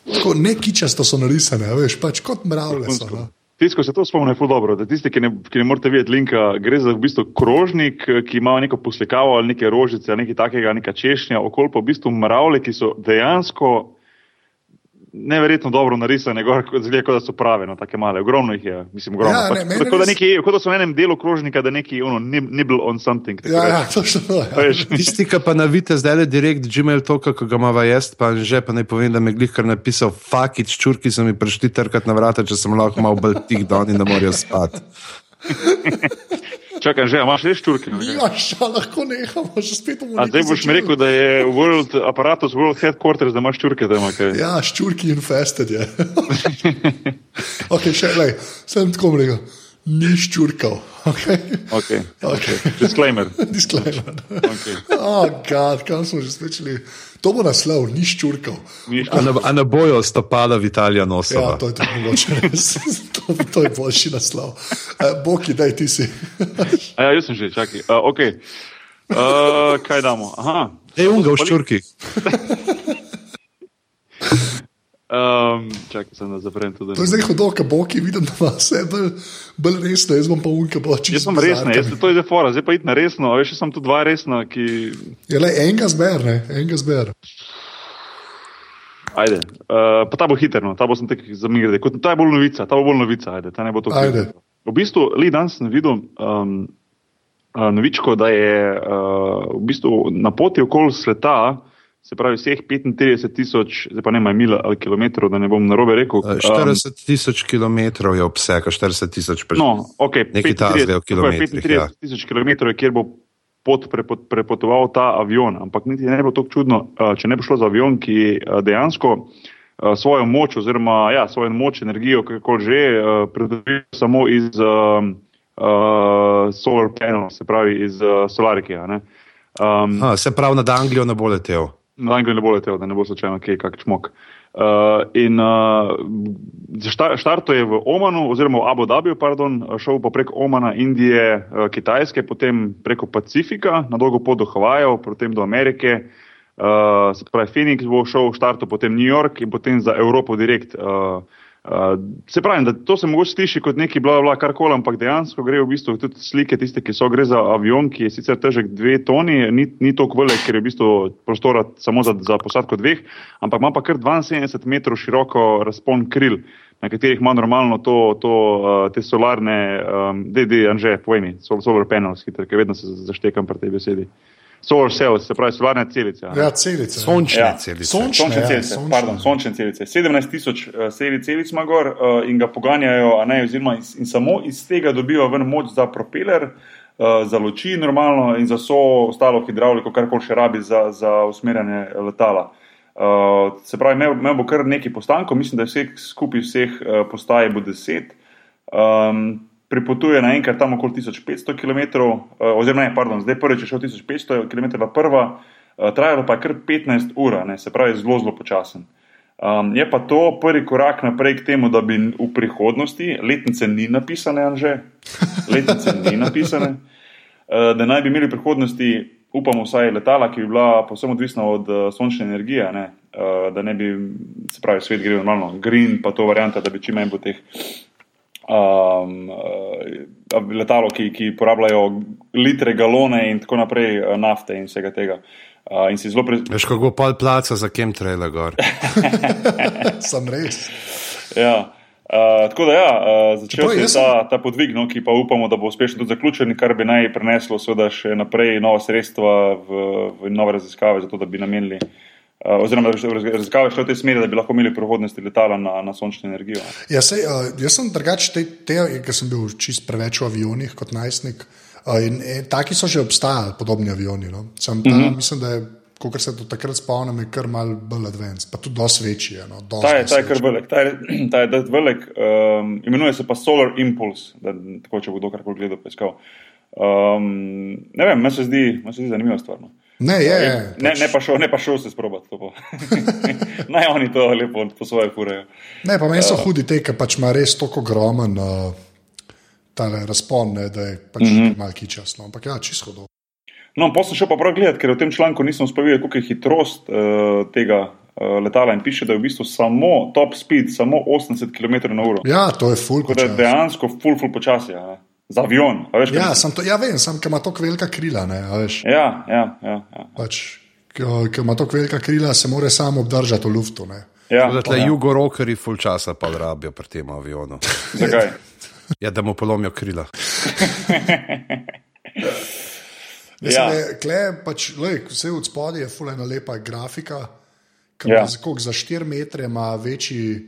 tako nekičasto so narisane, veš, pač kot mravlje so. No.
Tisto, ko se to spomni, je ful dobro. Da tisti, ki ne, ki ne morete videti linka, gre za v bistvu krožnik, ki ima neko poslikavo ali neke rožice ali nekaj takega, neka češnja, okol pa v bistvu mravlje, ki so dejansko neverjetno dobro narisane, gor, kot zgleda, kot da so prave, no, take male, ogromno jih je, mislim, ogromno.
Ja, ne, meni
tako, da neki, kot da so v enem delu krožnika, da neki, ono, nib- nibble on something. tako
Ja, ja, točno to. Ja.
Tisti, ki pa navite zdaj le direkt Gmail to, kako ga imamo jaz, pa že pa naj povem, da me glih kar napisal, fakič, čurki so mi prišli trkati na vrata, če sem lahko malo bolj tih don in ne morajo spati. [laughs]
Čakaj, že, imaš res čurke?
Ja, ša, lahko nehamo, že spet bomo.
A zdaj boš mi rekel, da je World aparatus, World Headquarters, da imaš čurke tam. Okay.
Ja, ščurki infested je. [laughs] Okay, še le, sem tako rekel, ni ščurkal. Okay.
Okay.
Okay.
Disclaimer.
Disclaimer.
Okay.
Oh, God, kam smo že spečili? To bo naslov, ni ščurkal.
A ne, a ne bojo stopala v Italijo
Ja, to je tudi mogoče res. [laughs] to, to je boljši naslov. Uh, Boki, daj ti si. [laughs]
A ja, jaz sem že, čakaj. Uh, okay. uh, kaj damo? Aha.
Ej, unga v ščurki. [laughs]
Um, čakaj, sem da zaprem tudi.
To je zdaj hodok, a Boki, vidim, da ima vse bolj, bolj resno, jaz bom pa unka čisto.
Jaz sem resen, jaz, to je zdaj fora, zdaj pa id na resno, veš, sem tu dva resna, ki.
Je le enega zber, ne, enega zber.
Ajde, uh, pa ta bo hiter, no, ta bo sem tek zamigrade. Kot ta je bolj novica, ta bo bolj novica, ajde, ta ne bo to.
Ajde.
V bistvu, li danes sem videl um, uh, novičko, da je uh, v bistvu na poti okoli sveta, se pravi vseh 35 tisoč, zdaj pa ne maj mil ali kilometrov, da ne bom narobe rekel.
Eh, 40 tisoč km je obseg, a 40 tisoč pa
No, okay,
Nekaj takega v kilometrih, ja.
35 tisoč km, kjer bo pot prepot, prepotoval ta avion. Ampak niti ne bo tako čudno, uh, če ne bo šlo za avion, ki uh, dejansko svojo moč, oziroma ja, svojo moč, energijo, kako že, uh, pridobi samo iz uh, uh, solar panel, se pravi iz uh, solarike. Um,
Ha, se pravi, nad Anglijo ne bo letel.
Na Anglijo ne bo letel, da ne bo slučajno kaj, kak čmok. Uh, in uh, šta- štarto je v Omanu, oziroma v Abu Dhabiju, pardon, šel pa preko Omana, Indije, uh, Kitajske, potem preko Pacifika, na dolgo pot do Havajev, potem do Amerike. Uh, se pravi, Phoenix bo šel v štartu, potem New York in potem za Evropo direkt. Uh, Uh, se pravi, to se mogoče sliši kot neki bla, bla, karkoli, ampak dejansko gre v bistvu tudi slike tiste, ki so, gre za avion, ki je sicer težek dve toni, ni, ni toliko velik, ker je v bistvu prostora samo za, za posadko dveh, ampak ima pa kar 72 metrov široko razpon kril, na katerih ima normalno to, to, uh, te solarne, um, DD, Anže, povej mi, sol- solar panels, hitro, ker vedno se zaštekam pri tej besedi. Solar cells, se pravi solarne celice. ne.
Ja, celice. ne.
Sončne
Ja.
celice.
Sončne,
Sončne
ja,
celice,
sončne.
pardon, sončne celice. 17 tisoč uh, celic ima gor uh, in ga poganjajo, a ne, oziroma iz, in samo iz tega dobiva ven moč za propeler, uh, za luči normalno in za vso ostalo hidravliko, kar koli še rabi za, za usmerjanje letala. Uh, se pravi, imel, imel bo kar nekaj postankov, mislim, da je vseh skupaj vseh uh, postaj bo 10. Um, pripotuje naenkrat tam okoli 1500 km, uh, oziroma ne, pardon, zdaj prvič je šel 1500 km prva, uh, trajalo pa je kar 15 ur, se pravi, zelo, zelo počasen. Um, je pa to prvi korak naprej k temu, da bi v prihodnosti, letnice ni napisane, Anže, letnice ni napisane, uh, [laughs] da naj bi imeli v prihodnosti, upamo, vsaj letala, ki bi bila posebno odvisna od sončne energije, ne, da ne bi, se pravi, svet gre normalno, green, pa to varianta, da bi čim manj bo teh um, letalo, ki, ki porabljajo litre, galone in tako naprej uh, nafte in vsega tega. Uh, in si zelo pre...
Veš, kako pol placa za kem trele gor. [laughs]
Sem res.
ja. Uh, tako da, ja, uh, začel se je ta, ta podvig, no, ki pa upamo, da bo uspešno tudi zaključen, kar bi naj preneslo seveda še naprej nova sredstva v, v nove raziskave, zato da bi namenili, uh, oziroma bi raz- raziskave šle v tej smeri, da bi lahko imeli v prihodnosti letala na, na sončno energijo.
Ja, sej, uh, jaz sem drugače, te, te, ker sem bil čist preveč v avionih kot najstnik. Uh, in, in, taki so že obstajali, podobni avioni. No. Sem, ta, mm -hmm. Mislim, da je, kot se do takrat spomnim, je kar mal bolj advanced, pa tudi dosti večji. je, No, dosti
Ta je, ta je kar velik, ta je, [clears throat] ta je velik, um, imenuje se pa Solar Impulse, da tako če bo kdo karkoli gledal, preiskal. Um, ne vem, meni se zdi, meni se zdi zanimiva stvar. No.
Ne, je, je.
Ne, ne, pa šel, ne pa šel se sprobati. [laughs] Naj oni to lepo po svoje furejo.
Ne, pa meni so hudi te, ki pač ima res tako ogromen uh, razpon, ne, da je pač mm -hmm. malo kičast. No. Ampak ja, čisto do.
No, pa sem šel pa prav gledati, ker v tem članku nisem videti, koliko je hitrost uh, tega uh, letala in piše, da je v bistvu samo top speed, samo 80 km/h.
Ja, to je full
Tako da je dejansko full, full počasi. a ne. Za avion. a Veš,
Ja, sem to, ja, vem, sem, ker ima tako velika krila. Ne, a veš,
ja, ja, ja, ja.
pač, ker ima tako velika krila, se mora samo obdržati v luftu. Ne.
ja,
tle
ja.
jugorokeri full časa pa rabijo pri tem avionu. [laughs]
Zakaj?
Ja, da mu polomijo krila. [laughs]
Mislim,
Ja.
ja. Kle, pač, lej, vse od spodaj je fulena lepa grafika, ki
Ja.
za, za 4 metre ima večji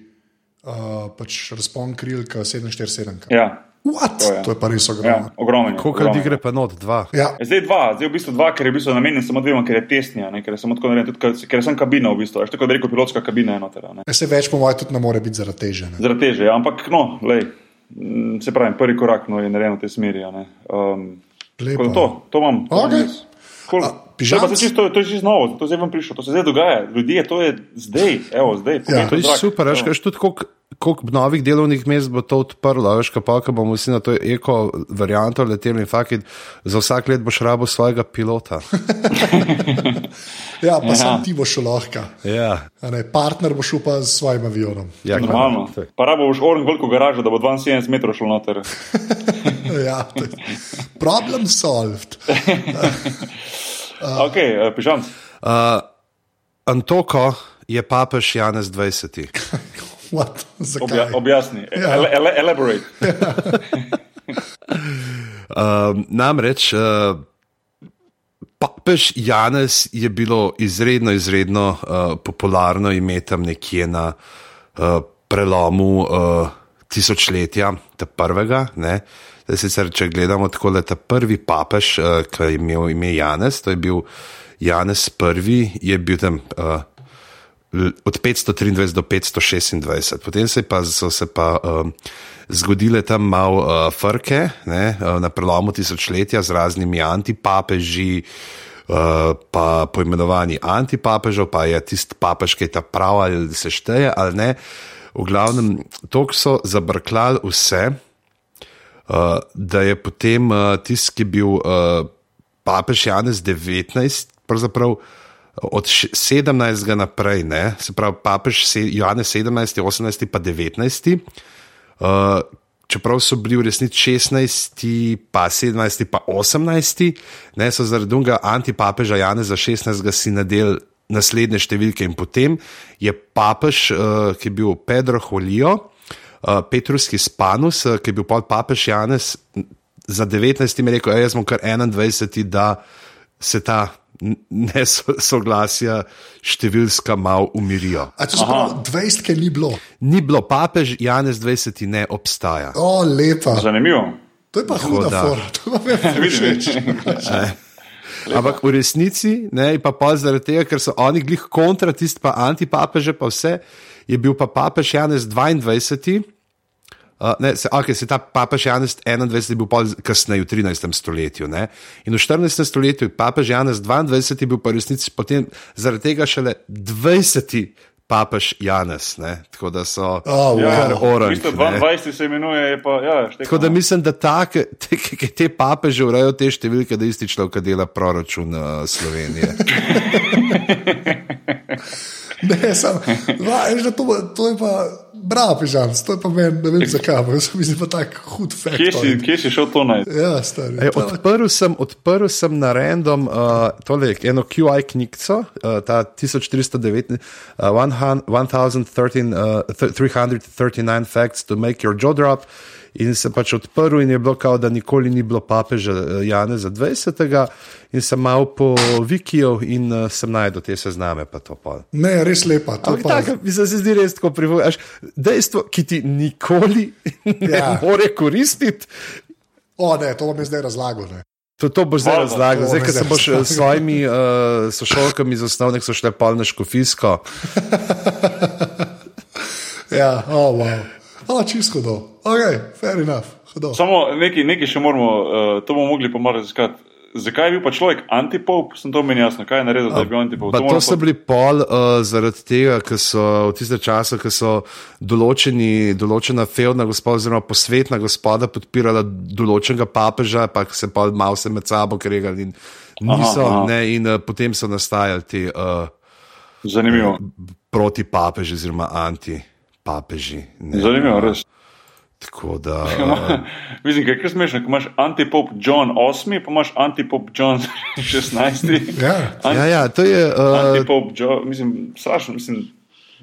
uh, pač razpon kril kot 747.
Ja? To je.
To je pa res
Ja,
ogromno.
ogromen. je,
Koliko ljudi
je.
gre pa not? Dva.
Ja.
Zdaj dva, zdaj v bistvu dva, ker je v bistvu namenjen samo dvema, ker je tesnija, ne, ker je samo narejen, tudi ker- ker je samo kabina v bistvu, veš, tako da reko pilotska kabina je noter. a Ne.
Se več, po mojem, tudi ne more biti zaradi teže. Ne?
Zaradi teže, ja, ampak no, lej, mm, se pravi, prvi korak no, je narejen v tej smeri. a ne. Um, to, to imam. jaz. Cool.
A,
To
pižamc?
se čisto, to je čisto novo, to je zdaj vam prišlo, to se zdaj dogaja. Ljudje, to je zdaj, evo, zdaj.
Ja.
To je
zrak,
super, veš, kaj tudi koliko. Koliko novih delovnih mest bo to odprlo, veš, pa, ko bomo vsi na to eko varianto leteli in fakti, za vsak let boš rabo svojega pilota. [laughs]
Ja, pa
Ja.
sam ti boš šel lahko.
Ja,
ne, Partner bo šel pa s svojim avionom.
ja
Normalno.
to.
Pa rabo boš oren veliko garažo, da bo 72 metrov šel noter. [laughs]
Ja, to problem solved. [laughs]
Ok, uh, pižamc.
Uh, Antoko je papež Janez 20. [laughs]
What? Zakaj?
Obja, objasni,
Ja.
ele, ele, elaborate. [laughs]
Um, namreč uh, papež Janez je bilo izredno, izredno uh, popularno ime tam nekje na uh, prelomu uh, tisočletja, ta prvega. Ne? Zdaj, sicer, če gledamo tako, da ta prvi papež, uh, ki je imel ime Janez, to je bil Janez I, je bil tam. Uh, od 523 do 526. Potem se pa, so se pa um, zgodile tam malo uh, frke ne, uh, na prelomu tisočletja z raznimi antipapeži. Uh, pa poimenovani antipapežev, pa je tisti papež, ki je ta prav ali se šteje ali ne. V glavnem, to so zabrklali vse, uh, da je potem uh, tisti, ki je bil uh, papež Janez 19, pravzaprav od š- 17. naprej, ne, se pravi papež Janez 17, 18, pa 19. Uh, čeprav so bili v resnici 16, pa 17, pa 18, ne, so zaradi tega antipapeža Janeza 16. si nadel naslednje številke in potem je papež, uh, ki je bil Pedro Holijo, Petrus Hispanus, uh, ki je bil pol papež Janez za 19. je rekel, "Ej, jaz sem kar 21, da se ta nesoglasja številska malo umirijo.
A to se pravi, 20 ke ni bilo.
Ni bilo papež, Janez 20 ne obstaja.
O, lepa.
Zanimivo.
To je pa huda
da.
fora. To pa je [laughs] všeč. [laughs]
Ampak v resnici, ne, pa pa zaradi tega, ker so oni glih kontra tisti, pa antipapeže, pa vse, je bil pa papež Janez 22. Uh, ne, se, okay, se ta papež Janez 21 je bil kasneje, v 13. stoletju. Ne? In v 14. stoletju je papež Janez 22 je bil pa v resnici potem zaradi tega šele 20. papež Janez. Ne? Tako da so
Oh,
Ja,
kar
wow.
orang.
v bistvu
ne.
22 se imenuje, je pa, ja, štekamo.
Tako da mislim, da take, te, te, te papeže urejo te številke, da isti človek dela proračun uh, Slovenije. [laughs] [laughs]
Ne, sam, va, veš, da to, to je pa bravo, pižam, to je pa meni, ne vem zakaj, ampak jaz mislim pa tak hud fakt.
Kje si, kje si šel to najti?
Ja, stari.
E, odprl, sem, odprl sem na random uh, tole, eno QI knjigico, uh, ta 1409, uh, 1013, uh, th- 339 Facts to Make Your Jaw Drop. In sem pač odprl, in je bilo kao, da nikoli ni bilo papeža uh, Janeza 20. In sem mal po Wikiju in uh, sem najdel te sezname, pa to pol.
Ne, res lepa.
tako, mislim, se zdi res tako privlačno. Dejstvo, ki ti nikoli [laughs] ne
Ja.
more koristiti,
O, ne, to vam je zdaj razlagal. Ne.
To, to boš zdaj razlagal. Zdaj, ko se boš
razlagal.
s svojimi uh, sošolkami iz osnovnih so šle pol na škofijsko. [laughs]
Ja, o, oh, wow. O, čisto hudo. Ok, fair enough. Hudo.
Samo nekaj, nekaj še moramo, uh, to bomo mogli pa malo raziskati. Zakaj je bil pa človek antipop? Sem to meni jasno, kaj je naredil, da je bil antipop?
Pa to
moramo
so bili pol uh, zaradi tega, ker so v tiste čase, ko so določeni, določena feudna gospoda, oziroma posvetna gospoda podpirala določenega papeža, pa se pa malo se med sabo kregali in niso,
Aha, aha.
ne, in uh, potem so nastajali ti uh,
Zanimivo.
proti papeži oziroma anti papeži. ne.
Zanimivo, res.
Tako da. Uh, [laughs]
Mislim, kaj je smešno, ko imaš antipop John 8, pa imaš antipop John [laughs] 16.
Ja.
Ant-
ja, ja, to je. Uh,
Antipop John, mislim, strašno, mislim,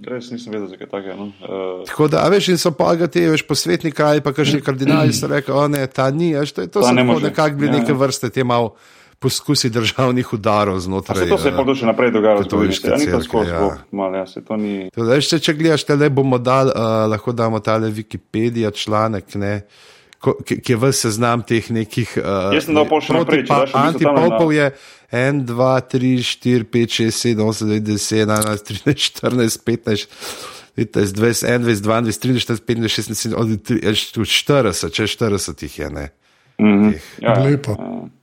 res nisem vedel, zakaj tako je. No? Uh,
Tako da, a veš, in so pa te, veš, posvetni kraj, pa kakšni kardinali so rekli, o ne, ta ni, veš, to, je- to
Ta
so
ne
nekako bili
Ja,
neke
ja.
vrste te mal poskusi državnih udarov znotraj.
Se to se je
eh,
pa to še naprej dogajalo. Ja, to
cerkve,
skozi,
ja.
bog, malo, ja, se to ni.
Tako da, veš, če, če gledaš, te le bomo dal, uh, lahko damo tale Wikipedia članek, ne, ko, ki, ki je v seznam teh nekih. Uh,
Jaz sem dal pol še naprej, če daš še
Antipopov je 1, 2, 3, 4, 5, 6, 7, 8, 9, 10, 11, 13, 14, 15. 15, 20, 21, 22, 23, 24, 25, 26, 40, če 40 jih je. Ne.
Ja,
Lepo.
ja.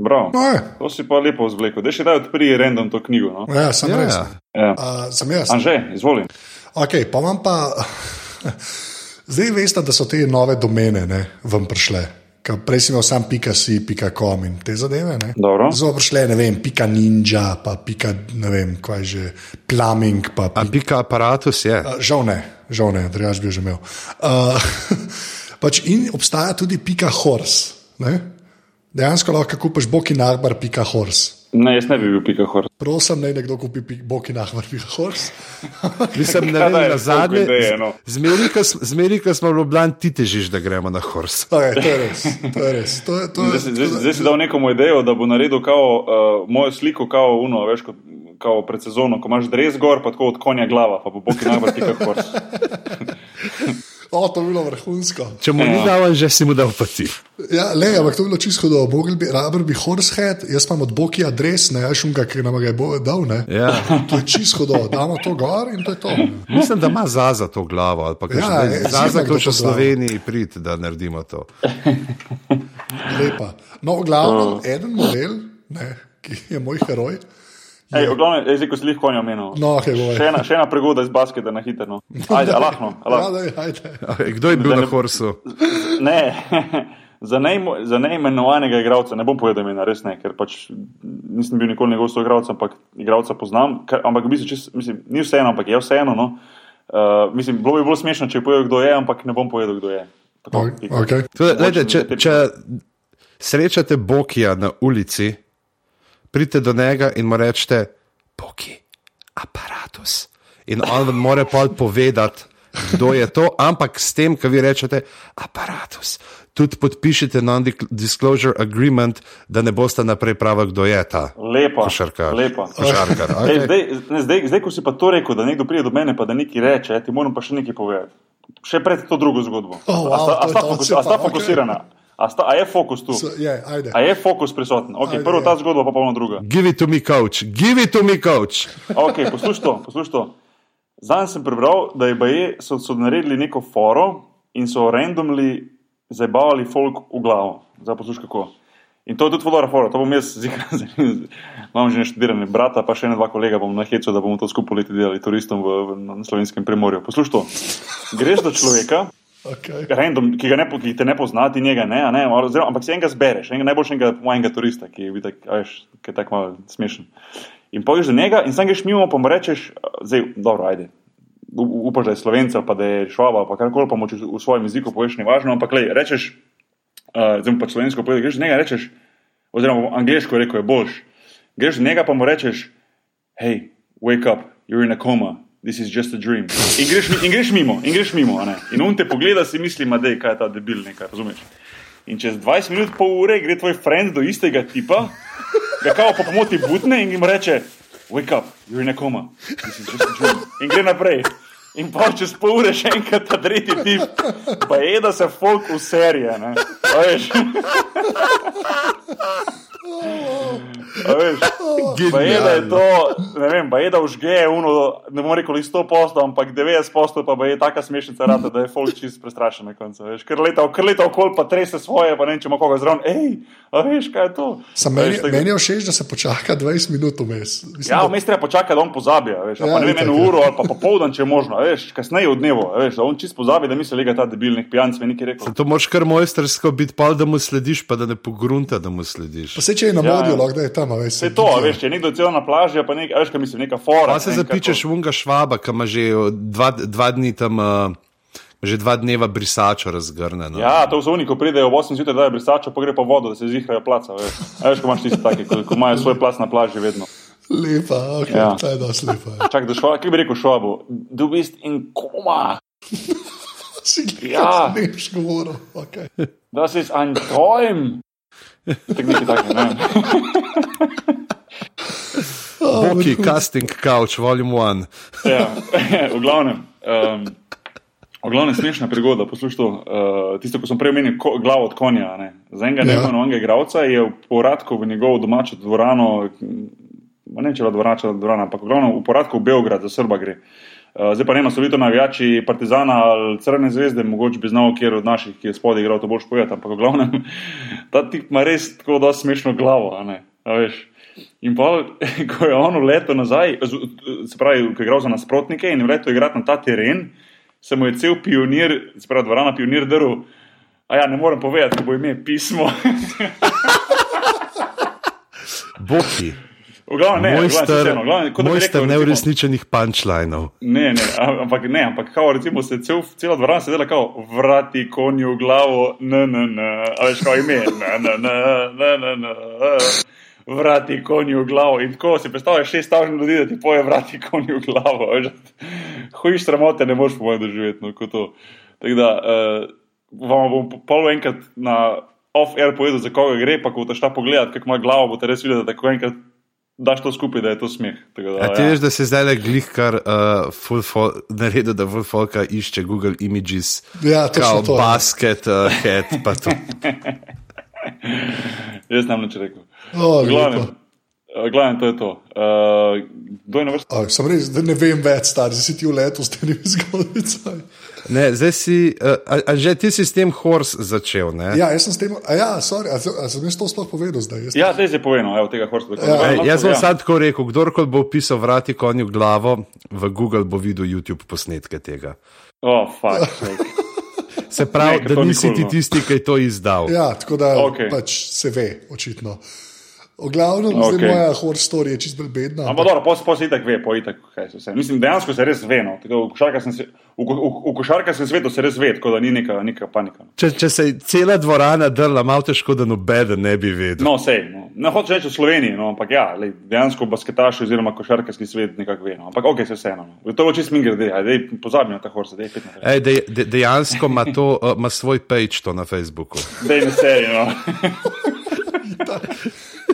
Bravo.
No, je.
To si pa lepo vzvlekel. Da še daj odpri random to knjigo. No?
Ja, sem
Ja,
res.
ja.
Uh, sem jaz.
Anže, izvoli.
Okay, pa imam pa. [laughs] Zdaj veste, da so te nove domene ne, vam prišle. Prej si imel sam pika si, pika com in te zadeve. So prišle, ne vem, pika ninja, pa pika, ne vem, kaj že, plumbing. Pa,
A pika aparatus je.
Uh, žal ne, žal ne, drugač bi že imel. Uh, [laughs] pač in obstaja tudi pika horse. Ne? Dejansko lahko kupiš bokinarbar pika horse.
Ne, jaz ne bi bil pika hor.
Prosim, naj nekdo kupi bokinarbar pika horse. [laughs]
Mislim, ne vem,
da je
na zadnje.
no.
Zmeri, ko smo v Ljubljani, ti težiš, da gremo na hors. [laughs]
Okay, to je res. To je res. To je, to je,
Zdaj, si- zdaj, zdaj si dal nekomu idejo, da bo naredil kao, uh, mojo sliko, kao uno, veš, kot, kao pred sezono, ko imaš dres gor, pa tako od konja glava, pa bo boki najbolj pika hor. [laughs]
o, to bi bilo vrhunsko.
Če mu ni
Ja.
dal, že si mu dal pati.
Ja, le, ampak to bi bilo čisto hudo. Mogli bi, raber bi horsehead, jaz imam od boki adres, ne, jaz šumga, ki nam ga je bo dal. Ne.
Ja.
To je čisto hudo, damo to gor in to je to.
Mislim, da ima Zaza to glavo. ali pa
Ja,
da-
je,
Zaza,
zima, kdo
ko še
to
v Sloveniji prid, da naredimo to.
Lepa. No, v glavnem, eden model, ne, ki je moj heroj.
Ej, glavnem, ej, zdaj, ko si jih konja omenil.
No, hej,
Še ena, še ena pregoda iz basketa na hitro. [laughs] Ajde, alahno.
daj, ajde.
Kdo je bil
Da
na horsu?
Ne, [laughs] za, neimo, za neimenovanega igralca, ne bom povedal imena, res ne, ker pač nisem bil nikoli njegov soigralec, ampak igralca poznam. Ker, ampak v bistvu, čist, mislim, ni vseeno, ampak je vseeno. No. Uh, mislim, bilo bi bolj smešno, če bi povedal, kdo je, ampak ne bom povedal, kdo je. Tako, pika.
Okay.
Tudi, lejte, če, če srečate Bokija na ulici, pridite do njega in mu rečete: Boki, aparatus. In on vam mora pa povedati, kdo je to, ampak s tem, ki vi rečete, aparatus. Tudi podpišite non-disclosure agreement, da ne boste naprej pravi, kdo je ta
Lepa.
košarkar.
Lepa.
Košarkar.
Ej,
Okay.
zdaj, ne, zdaj, zdaj, ko si pa to rekel, da nekdo pride do mene, pa da nekaj reče, ti moram pa še nekaj povedati. Še pred to drugo zgodbo.
Oh, wow,
a sta, a sta, fokus, a sta
okej.
fokusirana? A, sta, a je fokus tu?
So, je, ajde.
A je fokus prisoten? Okay,
Ajde,
prvo
je.
ta zgodba, pa polno druga.
Give it to me, coach, give it to me, coach.
Okay, poslušaj to. Posluš to. Zdaj sem prebral, da je baje, so, so naredili neko foro in so randomly zabavali folk v glavo. Zdaj poslušaj kako. In to je tudi fotograf, to bom jaz, zika, [laughs] imam že neštudirane brata, pa še ena dva kolega bom na hecu, da bomo to skupaj leti delali turistom v, v, na slovenskem primorju. Poslušaj to. Greš do človeka,
Okay.
random, ki, ne, po- ki te ne pozna, ti njega ne, ne oziroma, ampak si enega zbereš, enega najboljšega mojega turista, ki je, tak, a veš, ki je tako malo smešen. In poješ do njega in sam greš mimo, pa mu rečeš, zdaj, dobro, ajde. Upaš, da je slovenca, pa da je švaba, pa karkoli pa moče v svojem jeziku poveš, ne važno, ampak lej, rečeš, uh, zdaj mu pa slovensko povedeš, greš do njega, rečeš, oziroma angliško rekel, je boljš. Greš do njega, pa mu rečeš, hej, wake up, you're in a coma. This is just a dream. In greš, in greš mimo, in greš mimo. In on te pogleda, si misli, da je ta debil, nekaj, razumeš. In čez 20 minut, pol ure, gre tvoj friend do istega tipa, ga kao po pomoti butne in jim reče: Wake up, you're in a coma. This is just a dream. In gre naprej. In pa čez pol ure še enkrat ta tretji tip, pa je, da se folk v serije. Ne? A veš? Veš? Pa je, da je to, ne vem, pa je, da užge uno, ne bom rekel 100 posto, ampak 90 posto, pa je taka smešnica rata, da je folk čist prestrašen na koncu. Veš, ker leta, ker leta okol, pa trese svoje, pa ne vem, če ima koga zraven, hej, a veš, kaj je to?
Sam meni,
veš,
meni je všeč, da se počaka 20 minut vmes.
Ja, vmes treba počakati, da on pozabi, veš,
Ja,
pa ne vem, eno
ja.
uro ali pa popoldan, če je možno, veš, kasneje v dnevu, veš, da on čist pozabi, da misli, da je ta debil nek pijanc, mi nekaj rekel.
To moraš kar mojstersko biti, pa da mu slediš, pa da ne pogrunta, da mu slediš.
Pa se če je na modiju,
ja.
lahko da je tam, a veš.
Vse to, veš, če je nekdo celo na plaži, a pa nekaj, a veš, kaj mislim, neka fora.
Pa se zapičeš v unga švaba, ki ima že dva, dva dni tam, uh, že dva dneva brisačo razgrnjeno.
Ja, to so oni, ko pridejo v 8 zjutraj, da je brisačo, pa gre pa vodo, da se zihrajo placa. Veš, veš ko imaš tisti taki, ko, ko imajo svoj plac na plaži vedno.
Lepa, ok,
Ja.
ja. ta je dosti lepa.
Čak, da šva, kaj bi rekel švabu? Du bist in koma,
Si
Ja.
ne boš govoril. Okay.
das ist ein Träum. Tak nekaj takega, ne vem.
Boki, casting couch, volume one.
Ja, [laughs] v glavnem. Um, O glavnem smešna prigoda, poslušaj, uh, tisto, ko sem prej omenil, ko, glavo od konja. Ne. Za enega
Ja.
neimenovanega igralca je v poradku v njegovo domačo dvorano, ne če je dvorana, dvorana, ampak v glavnem v poradku v Beograd, za Srba gre. Uh, zdaj pa ne, so bili to navijači Partizana ali Crne zvezde, mogoče bi znal, kjer od naših, ki je spodaj igral, to boš povedal, ampak v glavnem [laughs] ta tip ima res tako da smešno glavo, a ne, a veš. In pa, [laughs] ko je on letel nazaj, se pravi, ko je igral za nasprotnike in je letel igrati na ta teren, se mu je cel pionir, se pravi, dvorana pionir drl. A ja, ne morem povedati, ko bo ime pismo. [laughs]
Boki,
glavnem, ne, glavnem,
mojster,
glavnem, bi
mojster
rekel,
neurešničenih punchlinov.
Ne, ne, ampak ne, ampak kao recimo se cel, cela dvorana sedela kao vrati konju v glavo, n, n, n, a veš kao ime, n, n, n, n, n, n, vrati konju v glavo in tako si predstavljaš šest stavžnih ljudi, da ti poje vrati konju v glavo, veš, hojiš sramote, ne moreš po mojem doživeti, no, kot to. Tako da, uh, vam bom po- pol enkrat na off-air povedal, za koga gre, pa ko boste šla pogledat, kako ima glavo, boste res videli, da tako enkrat daš to skupaj, da je to smeh. Tako Da,
A ti
ja.
veš, da se zdaj le glih kar uh, full fol, naredil, da full folka išče Google Images,
Ja,
kao
to, ja.
basket, uh, head, pa to. [laughs]
Jaz nam nič rekel.
O,
Glavnem,
lepo.
eh, glavnem, to je to. Uh, je?
A, Sem res, da ne vem več, star, zdaj si ti v letu s temi zgodbicami.
Ne, zdaj si, uh, a, a že ti si s tem horse začel, ne?
Ja, jaz sem s tem, a ja, sorry, a, a sem jaz to sploh povedal zdaj? Jaz,
Ja, zdaj je povedano, evo tega horsta.
Ja.
Ej, jaz bom
ja.
sam tako rekel, kdorkoli bo pisal vrati konju glavo, v Google bo videl YouTube posnetke tega.
Oh, fuck. [laughs]
Se pravi,
Ne,
da nisi ti
no.
tisti, ki je to izdal.
ja tako da okay. pač se ve, očitno. V glavnem, okay. zdaj moja horror story je čist bolj bedna.
Ampak dobro, pos, pos itak ve, po itak, kaj se vse. Mislim, dejansko se res ve, no. Tako, v, košarkarskem se, v, ko- v, v košarkarskem svetu se res ve, tako da ni neka, neka panika. No,
Če, če se je cela dvorana drla, malo težko, da nobeden ne bi vedel.
no sej, no. ne hočem reči v Sloveniji, no, ampak ja, lej, dejansko basketaš oziroma košarkarski svet nekako ve. No. Ampak ok, se vseeno. No. To bo čist min grede, ajde, pozabi na ta horsa, dej pet na res.
Ej, dej, de, dejansko ima, to, uh, [laughs] ima svoj page to na Facebooku.
Dej ne sej, no. [laughs]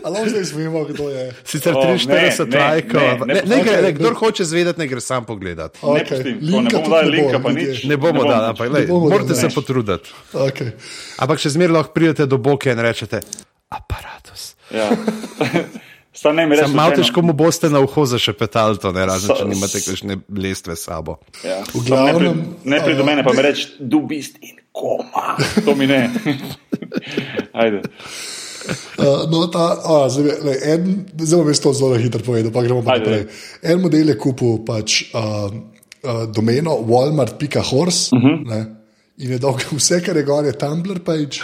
Ali zdaj izvemo, kdo je?
Sicer
O,
43
ne, ne,
lajkov.
ne,
ampak-
ne,
Ne, ne, gre,
okej,
ne,
ne.
kdor hoče zvedeti, ne gre sam pogledat.
Ne ne
linka
bomo
tudi
dali
ne bo,
linka, pa
ljudje.
nič.
Ne bomo dali, ampak morate se potruditi.
Okay.
Ampak še zmeraj lahko pridete do boke in rečete: aparatus.
Ja. [laughs] Sam
malo težko mu boste na uho zašepetali to, ne razen, če nimate kakšne lestve s sabo.
Ja.
V
Samo Ne, pri,
glavnem,
ne do
a,
mene, pa mi
ne-
reči, du bist in koma. To mi ne. [laughs] Ajde.
Uh, no, ta, a, zdaj, le, en, bom jaz to zelo hitro povedal, pa gremo pa naprej. En model je kupil pač, uh, uh, domeno walmart.horse uh
Mhm.
-huh. in je dal vse, kar je gor, je Tumblr page.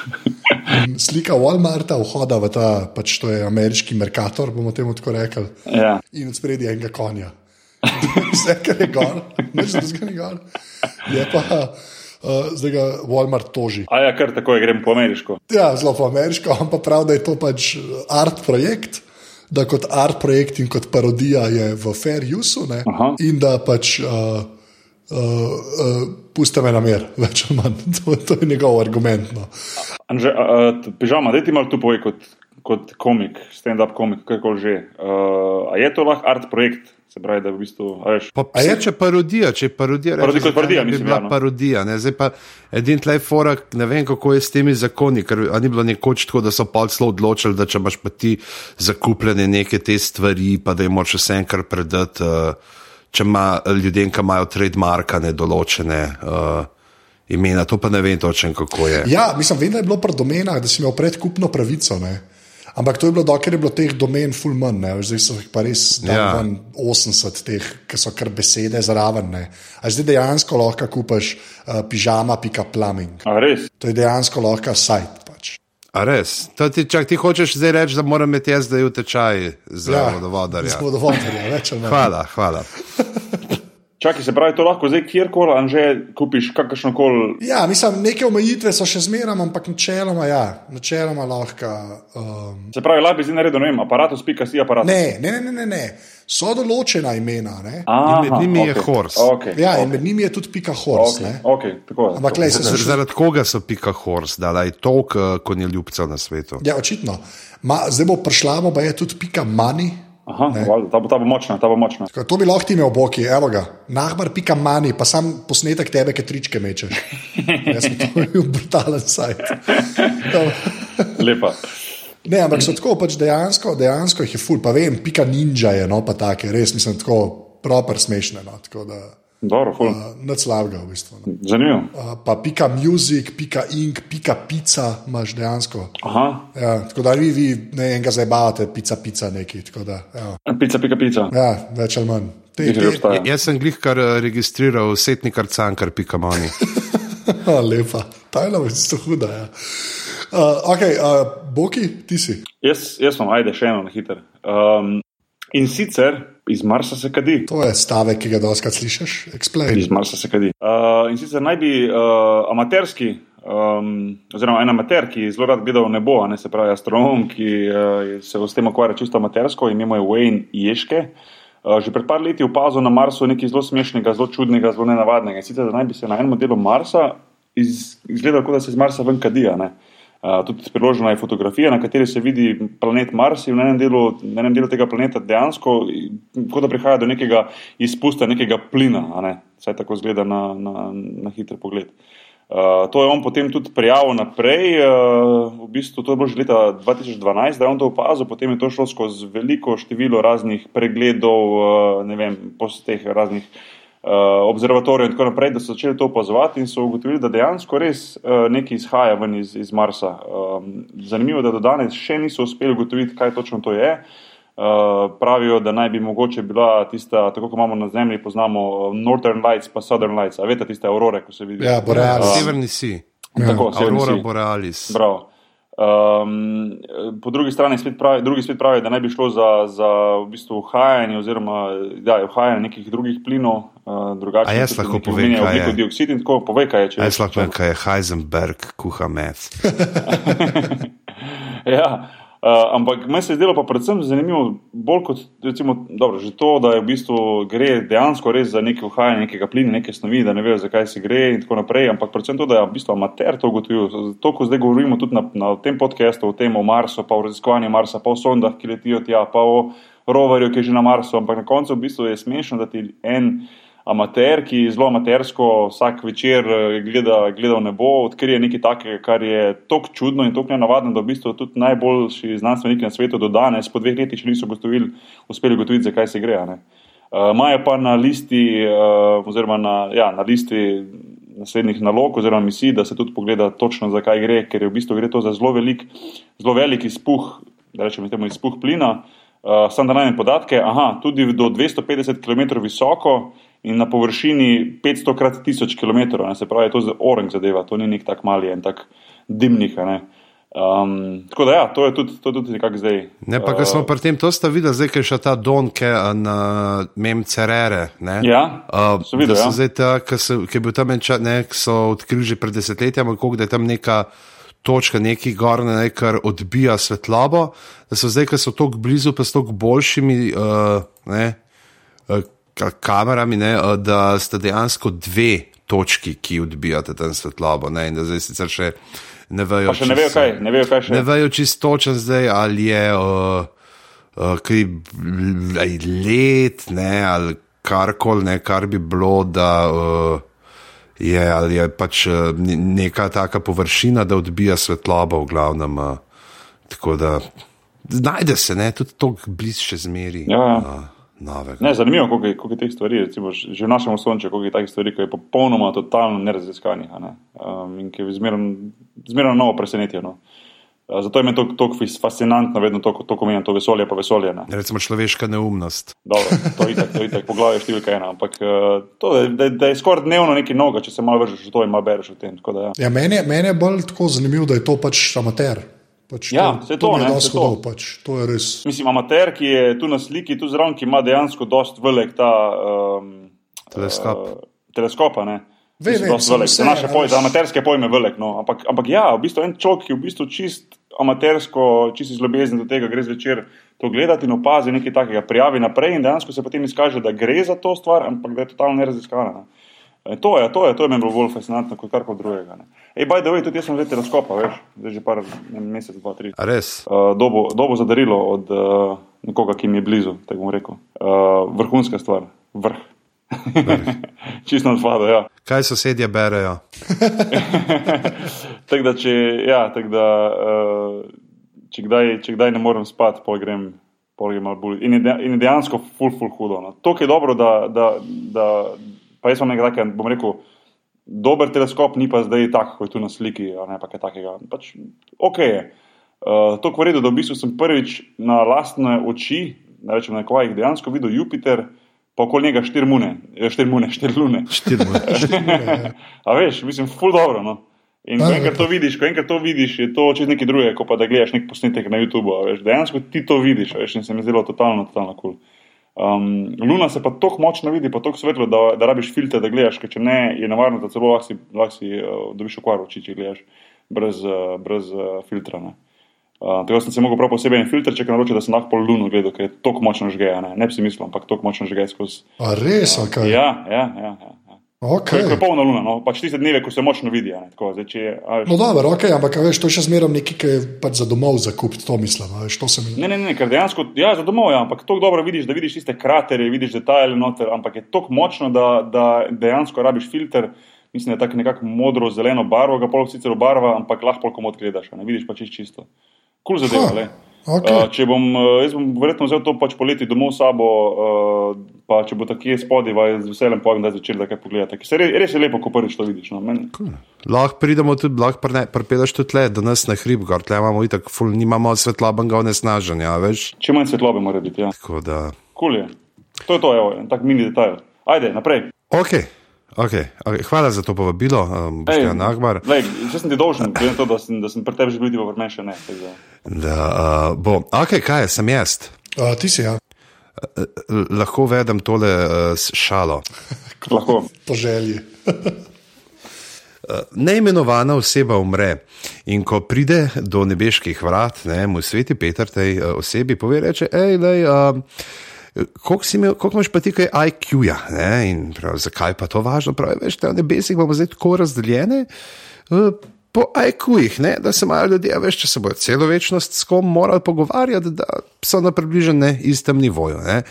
Slika Walmarta vhoda v ta, pač to je ameriški Mercator, bomo temu tako rekli.
Ja.
In od spredi enega konja. [laughs] Vse, kar je gor, nič drugega ni gor. Je pa, uh, zdaj ga Walmart toži.
A ja, kar tako je, grem po ameriško.
Ja, zelo po ameriško, ampak prav, da je to pač art projekt. Da kot art projekt in kot parodija je v fair use, ne, in da pač uh, uh, uh, pusti me na mer, [laughs] več ali manj. To, to je njegov argument. No.
Anže, a, pižama, daj ti malo tu povej kot, kot komik, stand-up komik, kako že. Uh, a je to lahko art projekt? Se pravi, da v bistvu, a veš,
Pa
A je?
če parodija, če je parodija,
Parodi-
reče,
parodija,
ne bi
mislim,
bila
ja, no.
parodija. Ne? Zdaj pa edin tlej forak, ne vem kako je s temi zakoni, ker a ni bilo nekoč tako, da so pa celo odločili, da če imaš pa ti zakupljene neke te stvari, pa da jim moraš vse enkrat predati, uh, če ima ljudem, ki imajo trademarkane določene uh, imena, to pa ne vem točno kako je.
Ja, mislim, vem, da je bilo pri domenah, da si imel predkupno pravico. Ne. Ampak to je bilo, dokler je bilo teh domen full manj, ne. zdaj so jih pa res
Ja.
ja. 80 teh, ki so kar besede zraven. Ne. A zdaj dejansko lahko kupaš uh, pižama.plumbing.
a res.
To je dejansko lahko sajt. Pač.
A res? To Ti, čak, ti hočeš zdaj reči, da moram imeti jaz zdaj v tečaj za ja, vodovodarja.
Za vodovodarja, manj.
Hvala, hvala.
Čakaj, se pravi, to lahko zdaj kjerkoli, anže kupiš kakršno koli.
Ja, mislim, neke omejitve so še zmeraj, ampak načeloma, ja, načeloma lahko. Um,
Se pravi, lahko bi zdaj naredil, ne vem, aparatus.si aparat.
ne, ne, ne, ne, ne, ne. So določena imena. Ne?
Aha,
In med njimi je
okej,
horse.
okej,
Ja, in
okej,
med njimi je tudi pika horse.
okej,
Okay.
okej, tako je.
Ampak, lej, se šli
Zaradi koga so pika horse, da je toliko uh, konjeljubcev na svetu?
Ja, očitno. Ma, zdaj bo prišla, bo pa je tudi pika money,
Aha, valjda, ta, bo, ta bo močna, ta bo močna.
Tako, to bi lahko ti imel boki, evo ga, nahbar pika mani, pa sam posnetek tebe, ki tričke mečeš. Jaz sem to [laughs] bil brutalen sajt.
Lepa.
Ne, ampak so tako pač dejansko, dejansko jih je ful, pa vem, pika ninja je, no pa take, res mislim, tako proper smešne. No, tako da,
Dobro, ful.
uh, Nič slavega v bistvu. No.
Zanimivo.
Uh, pa pika music, pika ink, pika pica imaš dejansko.
Aha,
Ja, tako da vi, vi ne enega zabavate, pica, pica neki. Tako da, evo.
pica, pika, pica.
ja, več ali manj. Te,
že
te,
obstaja.
Jaz sem glih kar eh, registriral setnikar cankar pika mani. [laughs]
a, lepa, ta je čisto huda. Ja. Uh, ok, uh, Boki, ti si.
Jaz, jaz sem, ajde, še eno na hiter. Um, in sicer iz Marsa se kadi.
To je stavek, ki ga doskrat slišiš. Explain.
Iz Marsa se kadi. Uh, in sicer naj bi uh, amaterski, um, oziroma en amater, ki zelo rad gleda v nebo, ne se pravi astronom, ki uh, se s tem ukvarja čisto amatersko, ime je Wayne Ješke. Uh, že pred par leti je opazil na Marsu nekaj zelo smešnega, zelo čudnega, zelo nenavadnega. Sicer, naj bi se na enem delu Marsa iz, izgledalo, kot da se iz Marsa ven kadija. Uh, tudi priložena je fotografija, na kateri se vidi planet Mars in v enem delu, na enem delu tega planeta dejansko, kot da prihaja do nekega izpusta, nekega plina, ne? vsaj tako zgleda na, na, na hiter pogled. Uh, to je on potem tudi prijavil naprej, uh, v bistvu to je bilo že leta 2012, da je on to opazil, potem je to šlo skozi veliko število raznih pregledov, uh, ne vem, teh raznih uh, observatorijev in tako naprej, da so začeli to opazovati in so ugotovili, da dejansko res uh, nekaj izhaja ven iz, iz Marsa. Um, zanimivo je, da do danes še niso uspeli ugotoviti, kaj točno to je. Uh, pravijo, da naj bi mogoče bila tista, tako kot imamo na Zemlji, poznamo Northern Lights, pa Southern Lights, a vete tiste aurore, ko se vidijo.
Ja, Borealis.
Severni si,
Tako, severni
Aurora. Borealis.
Bravo. Um, po drugi strani spet pravi, drugi spet pravi, da naj bi šlo za, za v bistvu uhajanje oziroma ja, uhajanje nekih drugih plinov, uh, drugačnih.
A jaz lahko povem, kaj je?
Dioksid in tako, povej, kaj je. Če
Jaz lahko povem, kaj je Heisenberg, kuha meth. [laughs]
Ja, uh, ampak meni se je zdelo pa predvsem zanimivo, bolj kot recimo, dobro, že to, da je v bistvu gre dejansko res za neko uhajanje nekega plina, neke snovi, da ne vejo, zakaj se gre in tako naprej, ampak predvsem to, da je v bistvu amater to ugotovil. To, ko zdaj govorimo tudi na, na tem podkastu, o tem o Marsu, pa o raziskovanju Marsa, pa o sondah, ki letijo tja, pa o roverju, ki je že na Marsu, ampak na koncu v bistvu je smešno, da ti en amater, ki zelo amatersko vsak večer eh, gleda, gleda v nebo, odkrije nekaj takega, kar je tako čudno in tako nenavadno, da v bistvu tudi najboljši znanstveniki na svetu do danes, po dveh letih, še niso ugotovili, uspeli ugotoviti, zakaj se gre. a ne. Uh, pa na listi, uh, oziroma na, ja, na listi naslednjih nalog oziroma misij, da se tudi pogleda točno, zakaj gre, ker je v bistvu gre to za zelo velik, zelo velik izpuh, da rečemo temu izpuh plina. Uh, sam da najdem podatke, aha, tudi do 250 km visoko in na površini 500 krat 1000 km, ne, se pravi, to je orang zadeva, to ni nek tak mali en tak dimnik. ne. Um, tako da ja, to je tudi, to je tudi nekako zdaj.
Ne, pa ko smo pri tem, to sta videla, zdaj, ker je še ta Don, ki je na mem Cerere. Ne?
Ja,
Uh,
so
so
ja.
zdaj ta, ki so- ki je bil tam en čas, ne, so odkrili že pred desetletjem, koliko, da je tam neka točka, neki gor, ne, kar odbija svetlobo, da so zdaj, ki so tako blizu, pa s tako boljšimi uh, ne, uh, kamerami, ne, uh, da sta dejansko dve točki, ki odbijate tam svetlobo. Ne, in da zdaj sicer še ne vejo.
Pa še ne vejo kaj, ne vejo kaj še.
Ne vejo čisto točen zdaj, ali je uh, uh, kaj let, ne, ali karkoli, ne, kar bi bilo, da uh, je, ali je pač uh, ne- neka taka površina, da odbija svetlobo v glavnem. Uh, tako da znajde se, ne, tudi to blizu še zmeri.
Ja, ja.
Uh, novega.
Ne, zanimivo, koliko je, koliko je teh stvari, recimo, že v našem osnovnem, koliko je takih stvari, ki je popolnoma, totalno neraziskanih a ne? um, in ki zmerno novo presenetijo. No? Uh, Zato je meni to tako fascinantno, vedno to, to ko menim, to vesolje pa vesolje. Ne?
Recimo človeška neumnost.
Dobro, to je itak, to je itak, poglavje številka ena, ampak uh, to, da, da, je skoraj dnevno nekaj novega, če se malo vržeš v to in malo bereš o tem. tako Da, ja.
Ja, meni, je, meni je bolj tako zanimivo, da je to pač amater. Pač
Ja, to,
mi je
ne, to.
hudo, pač, to je res.
Mislim, amater, ki je tu na sliki, tu zraven, ki ima dejansko dost velik ta um,
Teleskop.
Uh, teleskop, a ne.
Ve, ve,
velik.
vse,
Za naše
a
pojme, za amaterske pojme velik. No. Ampak, ampak ja, v bistvu en človek, ki je v bistvu čist amatersko, čist iz ljubezni do tega, gre zvečer to gledati in opazi nekaj takega, prijavi naprej in dejansko se potem izkaže, da gre za to stvar, ampak da je totalno neraziskana. Ne. E, To je, to je, to je meni bilo bolj fascinantno kot karkoli drugega. Ne. Ej, by the way, tudi jaz sem zdaj teleskopa, veš, zdaj že par ne, mesec, dva, tri.
A res?
Uh, dobo, dobo za darilo od uh, nekoga, ki mi je blizu, tako bom rekel. Uh, vrhunska stvar, vrh. [laughs] Čisto zvado, ja.
Kaj sosedje berejo? [laughs]
tako da, če, ja, tak da uh, če, kdaj, če kdaj ne morem spati, pol grem, in je dejansko ful, ful hudo. No. To je dobro, da, da, da pa jaz sem nekaj, takega, bom rekel, dober teleskop, ni pa zdaj tak, kot je tu na sliki, ali pa kaj takega. Pač, ok je. Uh, to je redo, da v bistvu sem prvič na lastne oči, ne rečem na kvajih, dejansko videl Jupiter pa okoli njega štiri mune, eh, štiri mune, štiri lune. [laughs] [laughs]
Štiri mune.
A veš, mislim, ful dobro. No? In ko enkrat to vidiš, ko enkrat to vidiš, je to čez nekaj drugega, kot pa da gledaš nek posnetek na YouTubu. Veš, dejansko ti to vidiš, veš, in se mi zdelo totalno, totalno kul. Cool. Um, luna se pa tako močno vidi, pa tako svetlo, da, da rabiš filtre, da gledaš, ker če ne, je nevarno, da celo lahko si, lahko si uh, dobiš okvar oči, če gledaš brez, uh, brez uh, filtra. Ne. Uh, tako sem se lahko prav posebej en filter, če naročil, da sem lahko pol luno gledal, ker je tako močno žgeja. Ne, ne bi si mislil, ampak tako močno žgeja skozi.
A res, ok.
Ja, ja, ja. ja.
Okay.
To je polna luna, no? pač tiste dneve, ko se močno vidi. Tako, zdaj, če,
veš, no, dobro, okay, ampak veš, to je še zmeraj nekaj, ki je pač za domov za kup, to mislim. Veš, to mi...
Ne, ne, ne, ker dejansko, ja, za domov je, ja, ampak tako dobro vidiš, da vidiš tiste kraterje, vidiš detajle noter, ampak je tako močno, da, da dejansko rabiš filter. Mislim, da je tako nekako modro-zeleno barvo, ga pol sicer obarva, ampak lahko polkom odgledaš, ne vidiš pa čist čisto kul cool zadeva.
Okay. Uh,
če bom, jaz bom verjetno vzel to pač poleti domov s sabo, uh, pa če bo tako spodaj, z veseljem povem, da je začel, da kaj pogledate. Se res, res je lepo, ko prvič to vidiš. No.
Cool. Lahko pridemo tudi, lahko pripeleš tudi tle, da nas na hrib, gor tle imamo itak, ful, nimamo svetlobnega onesnaženja, veš.
Če manj svetlobe mora biti, ja.
Tako da.
Kul cool je. To je to, evo, tak mini detajl. Ajde, naprej.
Okay. Okay, okay. Hvala za to povabilo, um, Boštjan Nagbar.
Če sem ti dolžen, to, da, sem, da sem pri tebi že bil, pa meni še ne.
Da, uh, bo, okay, kaj je, sem jaz?
Uh, ti si ja.
Uh, lahko vedem tole uh, šalo. [laughs]
lahko.
Po želji.
Neimenovana oseba umre in ko pride do nebeških vrat, ne, mu sveti Peter tej uh, osebi pove: reče, hej, lej. Uh, Koliko imaš pa ti kaj IQ-ja? Zakaj pa to važno? Pravi, veš, te nebesi bomo zdaj tako razdeljene. Uh, Po IQ-jih, da se imajo ljudje, veš, če se bodo celo večnost s kom morali pogovarjati, da so na približno istem nivoju. Ne,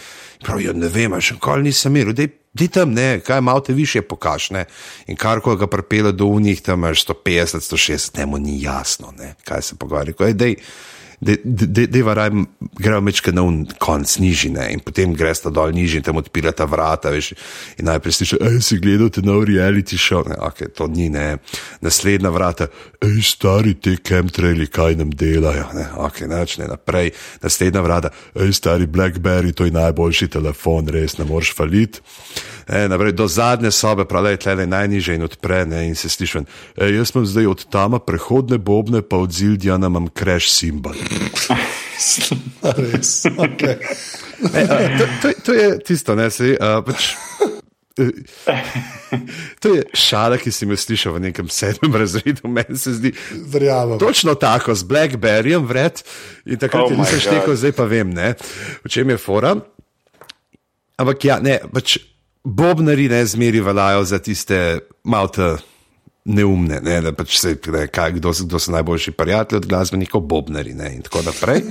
Pravijo, ne vem, še nikoli nisem imel, da ti tam ne, kaj malo te više pokažne. In kar ko ga pripelje do unih, tam imaš 150, 160, ne mu ni jasno, ne, kaj se pogovarjajo da je varaj, grejo mečke na un konc nižine in potem greš ta dol nižje in tam odpiraš ta vrata. Veš, in najprej si reče, si gledal te nov reality show. Ne, okay, to ni ne. Naslednja vrata, ej, stari te chemtraili, kaj nam delajo. Ne, okay, neč, ne naprej. Naslednja vrata, ej, stari Blackberry, to je najboljši telefon, res ne moreš faliti. E, naprej, do zadnje sobe, pravi, tle je najnižje in odpre, ne, in se slišim. E, jaz sem zdaj od tama prehodne bobne, pa od zildja nam imam crash simbol.
Res. Okay.
E, a, to, to, to je tisto, ne se. Pač, To je šala, ki si jo slišal v nekem sedmem razredu, meni se zdi.
Verjamem.
Točno tako, z Blackberryjem vred in takrat oh nisem štekel, zdaj pa vem, ne, v čem je fora. Ampak ja, ne, pač Bobnari ne zmeri veljajo za tiste malte neumne, ne, da pač se ne, kaj, kdo, kdo so najboljši prijatelji od glasbenikov, Bobnari ne, in tako naprej. [laughs]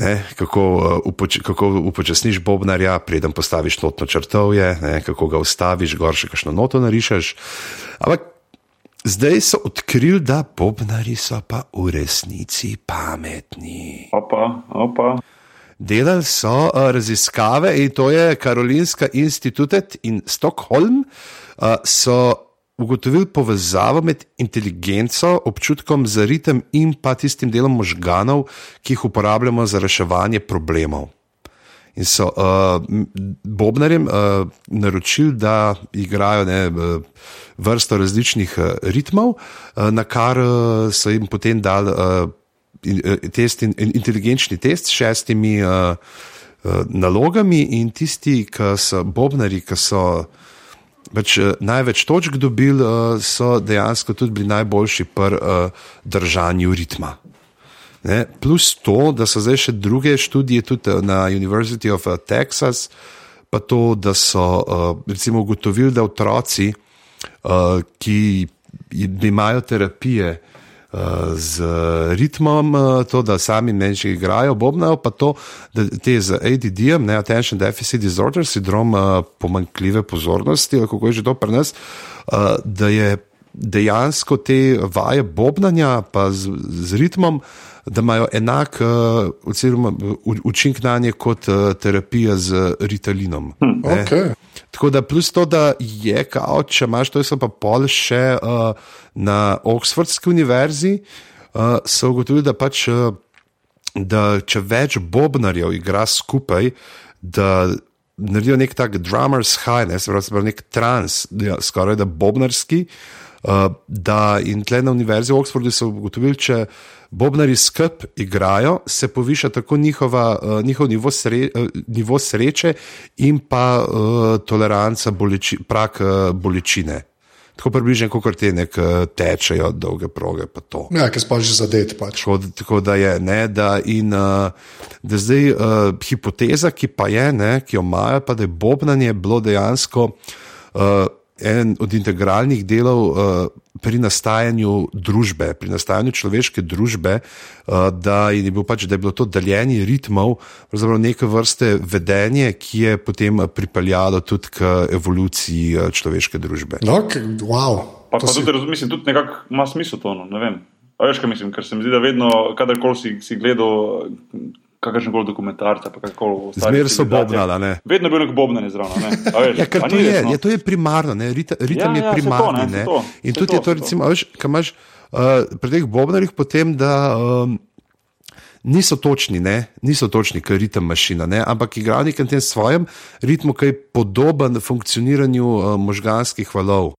Ne, kako, uh, upoč, kako upočasniš Bobnarja, preden postaviš notno črtovje, ne, kako ga ustaviš, gor še kakšno noto narišeš. Ampak zdaj so odkrili, da Bobnari so pa v resnici pametni.
Opa, opa.
Delali so uh, raziskave in to je Karolinska institut in Stockholm. Uh, so ugotovili povezavo med inteligenco, občutkom za ritem in pa tistim delom možganov, ki jih uporabljamo za reševanje problemov. In so uh, Bobnarjem uh, naročili, da igrajo ne, vrsto različnih uh, ritmov, uh, na kar uh, so jim potem dali. Uh, Eh, test, inteligenčni test s šestimi uh, uh, nalogami, in tisti, ki so bobnari, ki so več, uh, največ točk dobili, uh, so dejansko tudi bili najboljši pri uh, držanju ritma. Ne? Plus to, da so zdaj še druge študije, tudi na University of Texas, pa to, da so uh, recimo ugotovili, da otroci, uh, ki imajo terapije, z ritmom, uh, to, da sami menški igrajo, bobnajo, pa to, da te z ADD-jem, ne Attention Deficit Disorder, sindrom uh, pomankljive pozornosti, kako je že to pri nas, uh, da je dejansko te vaje bobnanja, pa z, z ritmom, da imajo enak uh, učinek na nje kot uh, terapija z ritalinom.
Hm, okay.
Tako da, plus to, da je kao, če imaš to, sem pa pol še uh, na Oxfordski univerzi, uh, so ugotovili, da pač. Uh, Da, če več bobnarjev igra skupaj, da naredijo nek tak drummer's high, ne, se pravi, nek trans, ja, skoraj da bobnarski. Uh, da in tle na univerzi v Oxfordu so ugotovili, če bobnari skup igrajo, se poviša tako njihova, uh, njihov nivo, sre, uh, nivo sreče in pa uh, toleranca boleči, prak uh, bolečine. Tako približno, kot te nek tečejo, dolge proge.
Ja, ki sploh že zadeti. Pač.
Tako, tako da je, ne, da, in, uh, da zdaj uh, hipoteza, ki pa je, ne, ki jo imajo, pa da je bobnanje bilo dejansko. Uh, en od integralnih delov uh, pri nastajanju družbe, pri nastajanju človeške družbe, uh, da, je pač, da je bilo to deljenje ritmov, pravzaprav neke vrste vedenje, ki je potem pripeljalo tudi k evoluciji človeške družbe.
No, wow.
Pa, pa si... tudi, mislim, tudi nekako ima smisel to. No, ne vem. Veš, kaj mislim, ker se mi zdi, da vedno, kadarkoli si, si gledal kakršen koli dokumentarc.
Zmerno so bobnali.
Vedno je bil nek bobnani zraven.
ja, to, je, je, to je primarno, Rita, ritem ja, je. Ja, to, ne, In tudi to, je to, recimo, veš, kaj imaš uh, pri teh bobnarjih, potem da. Um, Niso točni, ne? niso točni, kot ritem mašina, ne? ampak igrajo nekaj tem svojem ritmu, ki je podoben funkcioniranju uh, možganskih valov,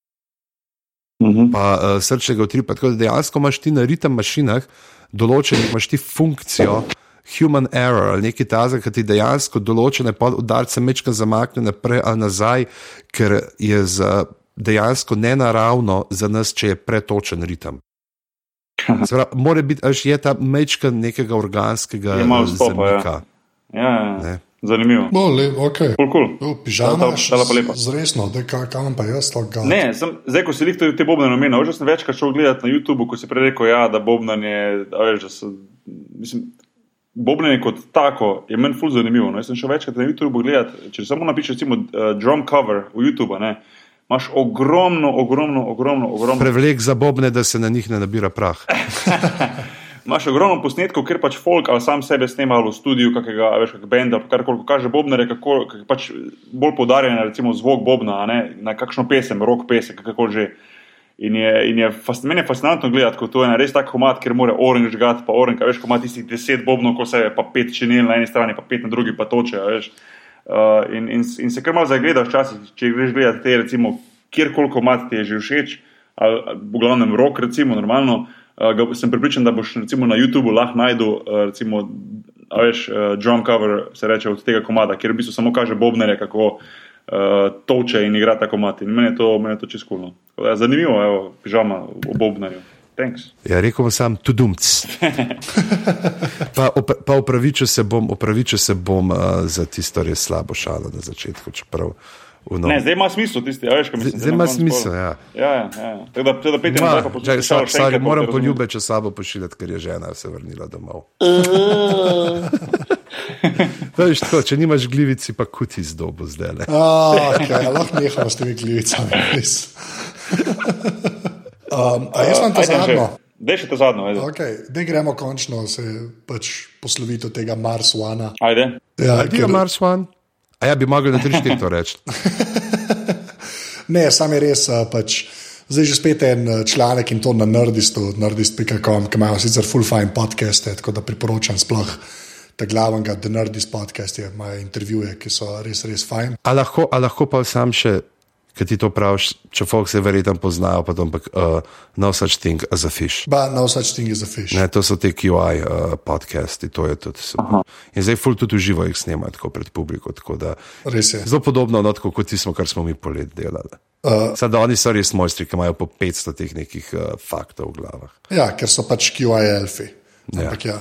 uh mhm. -huh. pa uh, srčnega utripa. Tako da dejansko imaš ti na ritem mašinah določen, imaš ti funkcijo, uh human error ali nekaj takega, ki ti dejansko določene udarce mečka zamakne naprej ali nazaj, ker je za, dejansko nenaravno za nas, če je pretočen ritem. [laughs] Mora biti, až je ta mečka nekega organskega
zamika. Ja, ja. ja. Zanimivo.
No, le, okay.
cool, cool.
Pižama, zresno, da kam pa jaz to gledam.
Ne, sem, zdaj, ko si jih te bobne namenil, že sem večkrat šel gledati na YouTube, ko si prej rekel, ja, da bobnanje, da veš, da so, mislim, Bobnenje kot tako je meni fully zanimivo. No, jaz sem še večkrat na YouTubu gledal. Če samo napišeš, recimo, uh, drum cover v YouTube, ne, imaš ogromno, ogromno, ogromno. ogromno...
Prevlek za bobne, da se na njih ne nabira prah. [laughs]
Imáš ogromno posnetkov, ker pač folk ali sam sebe snema v studiu, kakega, veš, kak benda, kar koli kaže bobnere, kako pač bolj podarjen, recimo zvok bobna, ne, na kakšno pesem, rock pesem, kako že. In je, in je fas, meni je fascinantno gledati, ko to je res tako komat, ker mora oranž žgati, pa oranž, veš, ko ima tistih deset bobnov, ko se je pa pet činil na eni strani, pa pet na drugi, pa toče. Uh, in, in, in se kar malo zagledaš včasih, če greš gledati te, recimo, kjerkoli komat ti je že všeč, ali v glavnem rok, recimo, normalno, uh, ga, sem pripričan, da boš recimo na YouTubu lahko najdel, uh, recimo, veš, uh, drum cover, se reče od tega komada, kjer v bistvu samo kaže bobnere, kako uh, toče in igra tako mati. In meni je to, to čisto kulno. Ja, zanimivo, evo, pižama ob obnarju.
Ja, rekel bom sam tudumc. [laughs] pa, pa upravičil se bom, upravičil se bom uh, za tisto res slabo šalo na začetku. Čeprav,
No. Ne, zdaj ima smisel tisti, ja, veš, kaj mislim.
Zdaj ima smisel, ja.
Ja, ja, ja. Tako da, da pete na tako počasi.
Sa, sa, moram poljube, če sabo pošiljati, ker je žena se vrnila domov. [laughs] [laughs] Veš, tako, če nimaš glivici, pa kuti z dobo zdaj.
Okay, lahko nehamo s temi glivicami. [laughs] um, a jaz sem to zadnjo.
Dej še to zadnjo.
Okay, Dej gremo končno se pač posloviti od tega Mars One.
Ajde.
Ja, Ajde, ker... Mars One. A ja bi mogel na tri štiri to reči. [laughs]
ne, sam je res. Pač, zdaj že spet en članek in to na nerdistu, nerdist.com, ki imajo sicer full fine podcaste, tako da priporočam sploh ta glavnega The Nerdist podcast, ki imajo intervjuje, ki so res, res fajn.
A lahko, a lahko pa sam še, ki ti to praviš, če folk se verjetno poznajo, pa to, ampak uh, no such thing as a fish.
Ba, no such thing as a fish.
Ne, to so te QI uh, podcasti, to je tudi. In zdaj ful tudi uživo jih snemajo tako pred publiko. Tako da,
res je.
Zelo podobno, no, kot smo, kar smo mi polet delali. Uh, Sada oni so res mojstri, ki imajo po 500 teh nekih uh, faktov v glavah.
Ja, ker so pač QI elfi. Ja. Ampak ja.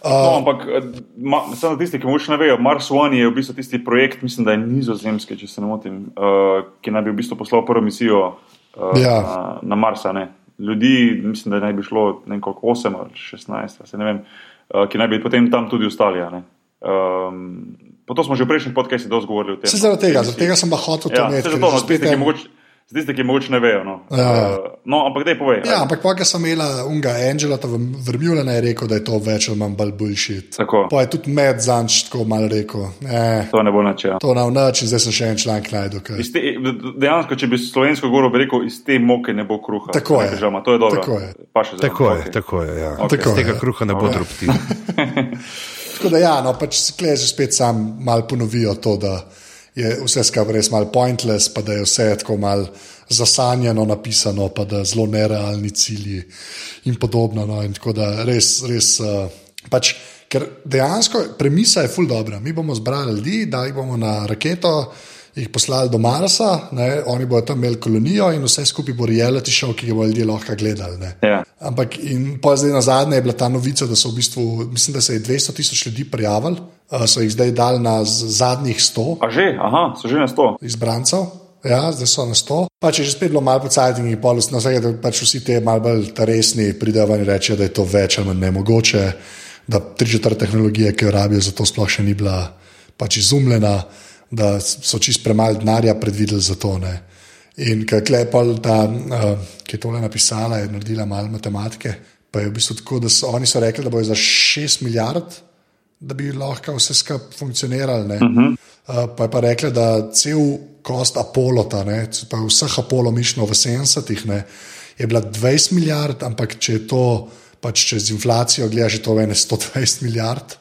Uh, no, ampak, eh, ma, samo tisti, ki morda ne vejo, Mars One je v bistvu tisti projekt, mislim, da je nizozemski, če se ne motim, uh, ki naj bi v bistvu poslal prvo misijo uh, ja. na, na Marsa. Ne? ljudi, mislim, da naj bi šlo nekako 8 ali 16, se ne vem, uh, ki naj bi potem tam tudi ostali. Um, to smo že v prejšnjih podcastih dosti govorili o tem.
Se zaradi tega, zaradi tega sem pa hotel to
Ja,
imeti.
zato, no,
spet
tisti, ki mogoče, tiste, ki mogoče ne vejo. No,
Ja.
uh, no ampak dej povej.
Ja, ampak pa, ko sem imela unga Angela, ta vrmjula je rekel, da je to več ali manj bolj bullshit.
Tako.
Pa je tudi med zanč tako mal rekel. Eh,
To ne bo načela.
to na noč in zdaj sem še en članek najdel.
Iz Te, dejansko, če bi slovensko govoril, bi rekel, iz te moke ne bo kruha.
Tako
Ne,
je.
Pižama, to je dobro.
Tako je.
Pa še zraven,
Tako je,
okej.
tako je. Ja. Okay. Z tega
je.
kruha ne bo
Alright.
drobti. [laughs] [laughs]
Tako da, ja, no, pač klej že spet sam malo ponovijo to, da je vse skupaj res malo pointless, pa da je vse tako malo zasanjeno napisano, pa da zelo nerealni cilji in podobno. No, in tako da res, res. Uh, pač, ker dejansko premisa je ful dobra. Mi bomo zbrali ljudi, da jih bomo na raketo. Jih poslali do Marsa, ne, oni bodo tam imeli kolonijo, in vse skupaj bo reality show, ki ga bodo ljudje lahko gledali. Ne.
Ja.
Ampak in pa zdaj na zadnje je bila ta novica, da so v bistvu, mislim, da se je 200 tisoč ljudi prijavili, so jih zdaj dali na zadnjih 100
A že, aha, so že na sto.
izbrancev. Ja, zdaj so na 100. Pač je že spet bilo malo pocajting in pol, na vsake, da pač vsi te malo bolj resni pridejo in rečejo, da je to več ali manj nemogoče, da tri četrt tehnologije, ki jo rabijo, za to sploh še ni bila pač izumljena, da so čist premalo denarja predvideli za to. Ne. In ker Klepal, ta, uh, ki je tole napisala, je naredila malo matematike, pa je v bistvu tako, da so oni so rekli, da bojo za 6 milijard da bi lahko vse skupaj funkcioniralo. Uh -huh. uh, pa je pa rekla, da cel kost Apolota, ne, pravi vseh Apollo mišno v 70-ih, ne, je bila 20 milijard, ampak če je to pač čez inflacijo, gledaš, je to ene 120 milijard.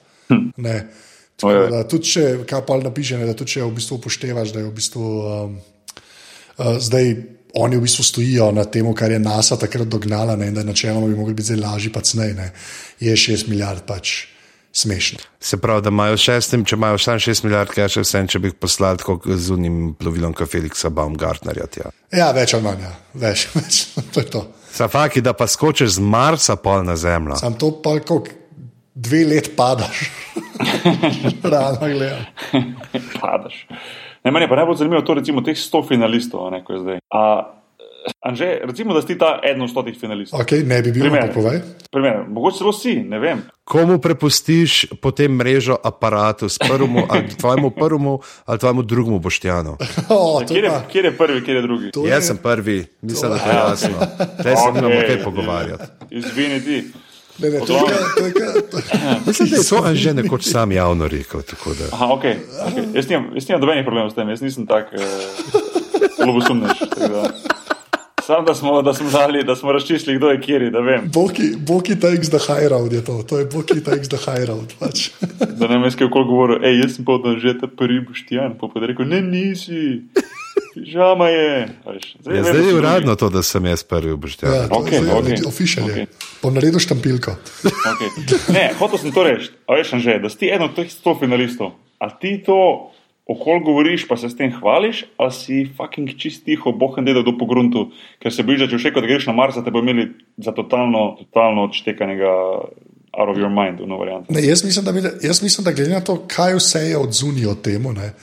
Ne. Tako
Ojej.
Da tudi če, kaj pa napiše, ne, da tudi če v bistvu upoštevaš, da je v bistvu. Um, Uh, zdaj oni v bistvu stojijo na tem, kar je NASA takrat dognala, ne, in da načeloma bi mogli biti zdaj lažji, pa cnej, ne, je 6 milijard pač smešno.
Se pravi, da imajo šestim, če imajo vsaj 6 milijard, kaj še vse, če bi jih poslali tako z unim plovilom, kot Felixa Baumgartnerja. Tja.
Ja, več ali manj, ja. več, [laughs] več, to je to.
Safaki, da pa skočiš z Marsa pol na Zemljo.
Sam to pa koliko dve let padaš. [laughs] Realno gledam.
Padaš. Ne, meni je pa najbolj zanimivo to, recimo, teh 100 finalistov, a ne, ko je zdaj. A, Anže, recimo, da si ta eden od stotih finalistov.
Okay, ne bi bil,
Primer.
povej.
Primer, mogoče celo si, ne vem.
Komu prepustiš potem mrežo aparatu, prvemu, [laughs] ali tvojemu prvemu ali tvojemu drugemu boštjanu?
O, to
Kjer je, kjer je prvi, kjer je drugi?
to je-
Jaz sem prvi, mislim, da je to jasno. Zdaj se nimamo
Okej.
kaj pogovarjati.
Izvini ti.
Ne, ne, to je to je to je-
Mislim, da je to že nekoč sam javno rekel. tako da.
Aha, okay, okay. Jaz nimam, jaz nimam dobenih problemov s tem, jaz nisem tak eh, lobosumnež. da. Sam, da smo, da smo, dali, da smo razčistili, kdo je kjer, da vem.
Boki, Boki takes the high road je to, to je Boki takes the high road. Pač.
Da ne vem, jaz kaj okoli govoril, hej, jaz sem pa od že ta prvi boštjan, pa pa je rekel, ne, nisi, žama je. Veš,
Ja, zdaj
da
je uradno to, da sem jaz prvi obštjan.
Ja, je zdaj okay.
Okej.
Okay. Bom naredil štampilko.
Okay. Ne, hotel sem to reči, a veš, že, da si eden od teh 100 finalistov. A ti to okol govoriš, pa se s tem hvališ, ali si fucking čist tiho, bohen dedel do pogruntu, ker se da če še kot greš na Mars, te bo imeli za totalno, totalno odštekanega out of your mind, v novo varianto.
Ne, jaz, mislim, da, jaz mislim, da glede na to, kaj vse je odzunil od temu. Ne,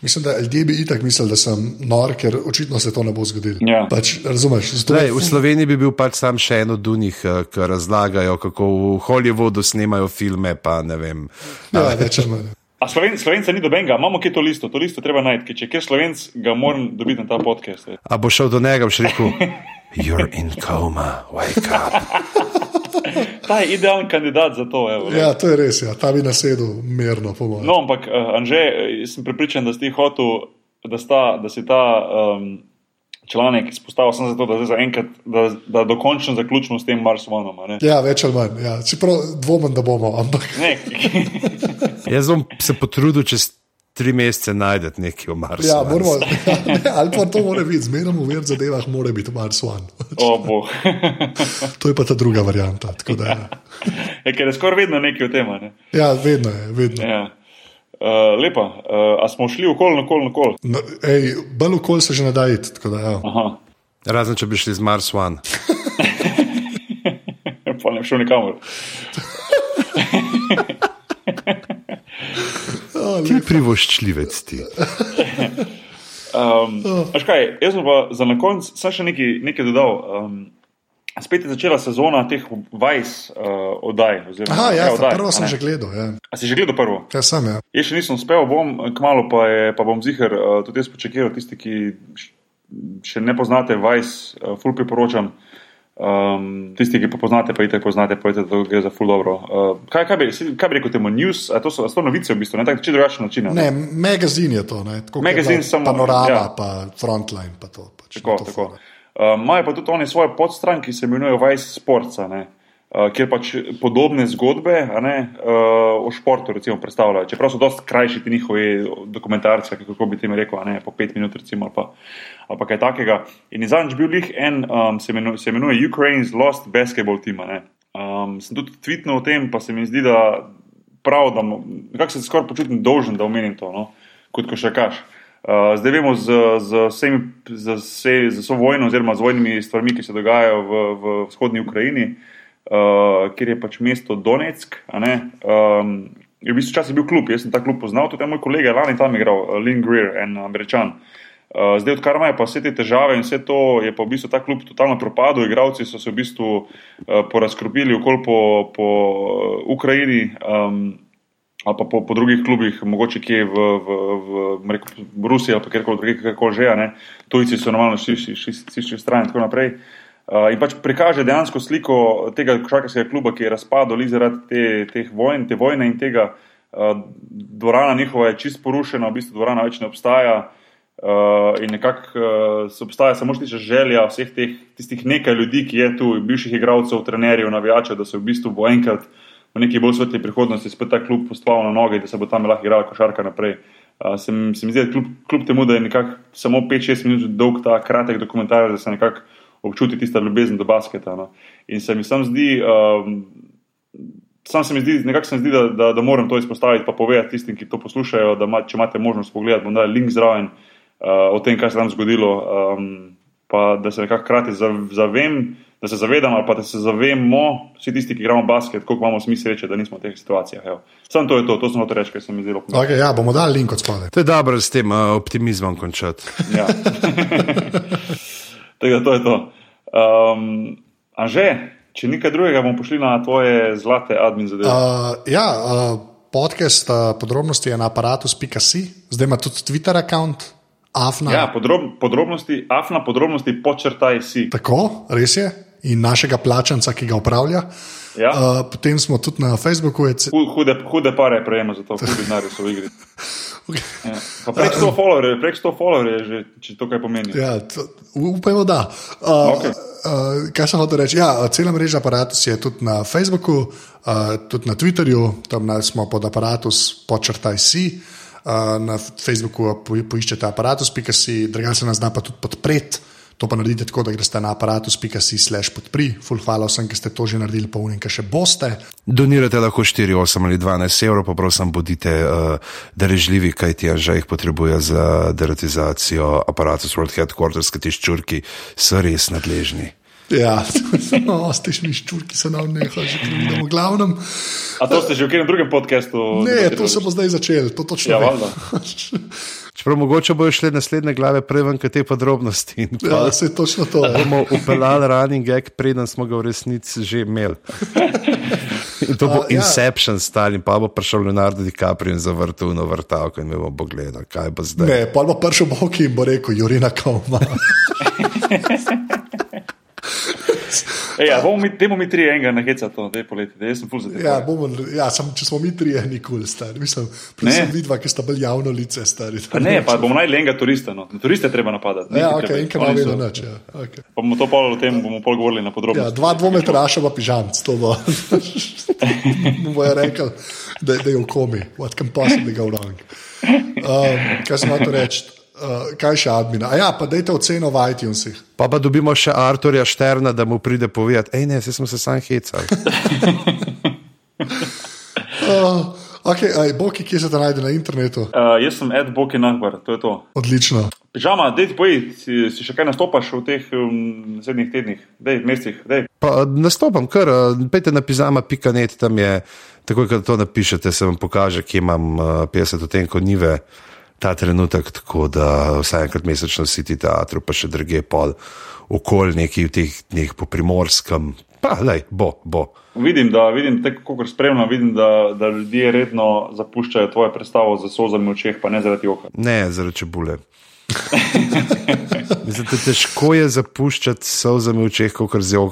Mislim, da ljudje bi itak mislili, da sem nor, ker očitno se to ne bo zgodilo.
Ja.
Pač, razumeš?
Lej, v Sloveniji bi bil pač sam še en od unih, eh, ki razlagajo, kako v Hollywoodu snemajo filme. Pa, ne vem.
ja, več ali manj.
A Sloven, Slovenca ni dobenega, imamo kje to listo, to listo treba najti, če je kjer Slovenc, ga moram dobiti na ta podcast.
A bo šel do njega in rekel: [laughs] You're in coma, wake up.
Ta je idealen kandidat za to. Evo,
Ja, to je res, ja. ta bi nasedel mirno, po mojem.
No, ampak, uh, Anže, eh, sem prepričan, da si ti hotel, da, sta, da si ta um, članek izpostavil samo zato, da, zdaj zaenkrat, da, da dokončno zaključimo s tem Mars Oneom. a ne?
Ja, več ali manj. Ja. Čeprav dvomim, da bomo, ampak
Ne, [laughs] [laughs]
Jaz bom se potrudil čez tri mesece najti nekaj o Marsu.
ja, moramo, ne, ali pa to mora biti, zmerno v več zadevah mora biti Mars One.
o boh.
To je pa ta druga varianta. tako Da, ja.
Je, ker je skoraj vedno nekaj o tem. a Ne?
ja, vedno je, vedno.
Ja. Uh, lepa, uh, a smo šli okol, okol, okol.
No, ej, bolj okolj se že ne da iti. tako da, Ja.
Aha,
Razen če bi šli z Mars One. [laughs]
pa ne bi šel nikamor. [laughs]
Ti privoščljivec ti. [laughs]
Um, Aš kaj, jaz pa za na konec še nekaj, nekaj dodal. Um, spet je začela sezona teh Vice uh, oddaj. Oziroma,
Aha, ja,
oddaj,
prvo sem že gledal. Ja,
A si že gledal prvo?
ja sem. Ja.
Jaz še nisem uspel, bom kmalo pa, je, pa bom zihar, uh, tudi jaz počekiral, tisti, ki še ne poznate Vice, uh, ful priporočam. Um, tisti, ki pa poznate, pa itek poznate, pa vidite, da gre za ful dobro. Uh, kaj, kaj, bi, kaj bi rekel temu news? A to so, a so novice v bistvu, ne tako če drugačen način. a
Ne, magazin je to. Ne, tako
Magazin samo-
Panorama,
ja.
pa frontline. Pa to, pač,
Tako,
to
tako. Uh, Imajo pa tudi oni svoje podstran, ki se imenujejo Vice Sports, ne, uh, kjer pač podobne zgodbe ne, uh, o športu recimo, predstavljajo. Čeprav so dosti krajši ti njihovi dokumentarci, kako bi temu rekel, ne, po pet minut recimo, ali pa, ali pa kaj takega. In zadnjič bil lih en, um, se, imenuje, se imenuje Ukraine's Lost Basketball Team. ne. Um, sem tudi tweetnul o tem, pa se mi zdi, da prav, da nekako se skoraj počutim dolžen, da omenim to, no, kot ko še kaš. Uh, zdaj vemo z, z, vsemi, z, vse, z vso vojno, oziroma z vojnimi stvarmi, ki se dogajajo v, v vzhodni Ukrajini, uh, kjer je pač mesto Donetsk. je v bistvu včasih bil klub, jaz sem ta klub poznal, tudi moj kolega je lani tam igral, uh, Lynn Greer, en američan. Uh, zdaj, odkar imajo pa vse te težave in vse to, je pa v bistvu ta klub totalno propadel. Igravci so se v bistvu uh, porazkropili okoli po, po uh, Ukrajini. Um, ali pa po, po drugih klubih, mogoče kje v, v, v, v Rusiji ali kjerkoli drugje, kako že, ne. tujci so normalno šli šli stran in tako naprej. Uh, in pač prikaže dejansko sliko tega košarkarskega kluba, ki je razpadel zaradi te, teh vojn, te vojne in tega. Uh, dvorana njihova je čist porušena, v bistvu dvorana več ne obstaja. Uh, in nekako uh, se obstaja samo še želja vseh teh tistih nekaj ljudi, ki je tu, bivših igralcev, trenerjev, navijačev, da se v bistvu bo enkrat v neki bolj svetli prihodnosti spet ta klub postavil na noge, da se bo tam lahko igrala košarka naprej. Uh, se, se mi zdi, kljub, temu, da je nekako samo 5-6 minut dolg ta kratek dokumentarec, da se nekako občuti tista ljubezen do basketa. No. In se mi sam zdi, um, sam se mi zdi, nekako se mi zdi, da, da, da moram to izpostaviti, pa povedati tistim, ki to poslušajo, da ma, če imate možnost pogledati, bom dal link zraven uh, o tem, kaj se tam zgodilo. Um, pa da se nekako hkrati zav- zavem, da se zavedam, ali pa da se zavemo, vsi tisti, ki igramo basket, koliko imamo mi sreče, da nismo v teh situacijah. evo. Samo to je to, to sem hotel reči, ker se mi zelo pomembno.
Okay, ja, bomo dali link od spodaj.
To je dobro s tem uh, optimizmom končati.
Ja. [laughs] [laughs] Da to je to. Um, Anže, če nikaj drugega, bomo pošli na tvoje zlate admin zadeve.
Uh, ja, uh, podcast uh, podrobnosti je na aparatus.si, zdaj ima tudi Twitter račun, Afna.
Ja, podrob, podrobnosti, afna podrobnosti, počrtaj si.
Tako, res je. In našega plačanca, ki ga upravlja.
Ja.
Uh, potem smo tudi na Facebooku. Ce-
Hu- Hude, hude pare prejema za to, [laughs] denarji so v igri. Ja. Pa Prek 100 followerjev, prek 100 followerjev, že, če to kaj pomeni.
ja, to, upajmo, da. Uh,
Okej.
uh, kaj sem hotel reči? Ja, cela mreža aparatus je tudi na Facebooku, uh, tudi na Twitterju, tam smo pod aparatus počrtaj si. Uh, na Facebooku po, poiščete aparatus.si, drugače se nas zna pa tudi podpreti. To pa naredite tako, da greste na aparatus.si slash podpri. Full hvala vsem, ki ste to že naredili, pa unim, ki še boste.
Donirate lahko 4, 8 ali 12 evrov, pa prosim, bodite uh, darežljivi, kaj ti že jih potrebuje za deratizacijo aparatus World Headquarters, ki ti ščurki so res nadležni.
Ja, [laughs] samo ostišni ščurki se nam neha, že vidimo. V glavnem,
A to ste že v katerem drugem podkastu?
ne, to se bo zdaj začelo, to točno.
Ja. [laughs]
Čeprav mogoče bojo šle naslednje glave preven, kot te podrobnosti. In pa
Ja, se točno to. je. [laughs]
bomo upeljali running gag, preden smo ga v resnici že imeli. In to bo
A, ja.
Inception stal, in pa bo prišel Leonardo DiCaprio in zavrtel na vrtavko, in me bo pogledal, kaj bo zdaj.
Ne, pa bo prišel Bog in bo rekel, Jurina Kauma. [laughs] [laughs]
Ej, ja, bomo mi, temu mi tri enega nahecati, to, da je poleti, da sem full za te.
Ja, bomo, ja sam, če smo mi trije, nikoli stari. Mislim, predvsem vidva, ki sta bolj javno lice stari.
Pa ne, pa bomo najli enega turista, no. turiste treba napadati.
Ja,
njih je
ok,
oni
ima
so-
vedno noč. Ja, okay.
Pa bomo to pol o tem bomo pol govorili na
ja,
podrobnosti.
dva dvometraša pa pižamc, to bo. [laughs] Bojo rekli, da, da je v komi, what can possibly go wrong. Um, kaj sem hotel reči? Uh, kaj še admina? A ja, pa dajte oceno v iTunesih.
Pa pa dobimo še Arturja Šterna, da mu pride povedati, hej, ne, se smo se sam hecali. [laughs]
Uh, okay, aj, Boki, kje se te najde na internetu?
Uh, jaz sem Ed Boki Nahbar, to je to.
Odlično.
Pižama, dej ti povej, si, si še kaj nastopaš v teh um, naslednjih tednih, dej, mesecih, dej.
Pa nastopam, kar pejte na pizama.net, tam je, takoj, ko to napišete, se vam pokaže, kje imam uh, 50 odtenkov nive. Ta trenutek, tako da vsaj enkrat mesečno si ti teatru, pa še druge pol, okolj neki v teh dneh po primorskem. Pa, lej, bo, bo.
Vidim, da vidim, tako kot spremljam, vidim, da, da ljudje redno zapuščajo tvoje predstavo z sozami v očeh, pa ne zaradi oka.
Ne, zaradi čebule. [laughs] Mislim, da težko je zapuščati solzami v očeh, kot z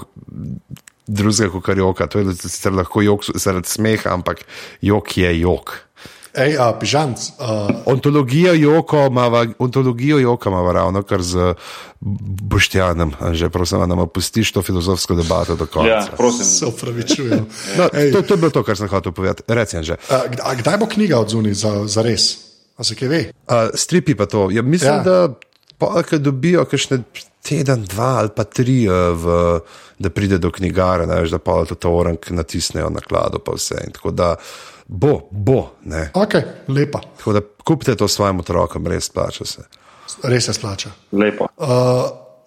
drugega, kot je joka. To je sicer lahko jok zaradi smeha, ampak jok je jok.
Ej, a, pižamc. Uh,
Ontologijo joka imamo, ontologijo joka imamo ravno kar z Boštjanom, že prosim, da nam opustiš to filozofsko debato do konca.
Ja, prosim.
se upravičujem.
No,
Ej,
to, to je bilo to, kar sem hotel povedati. Recim že.
a, a kdaj bo knjiga odzuni za, za res? A se kaj ve?
Uh, stripi pa to. Ja, mislim,
Ja.
da polka dobijo kakšne teden, dva ali pa tri, uh, v, da pride do knjigara, ne, veš, da pa to torenk natisnejo na klado, pa vse. In tako da bo, bo. Ne.
Ok, lepa,
Tako da kupite to svojim otrokom, res plača se.
res se splača.
Lepo.
Uh,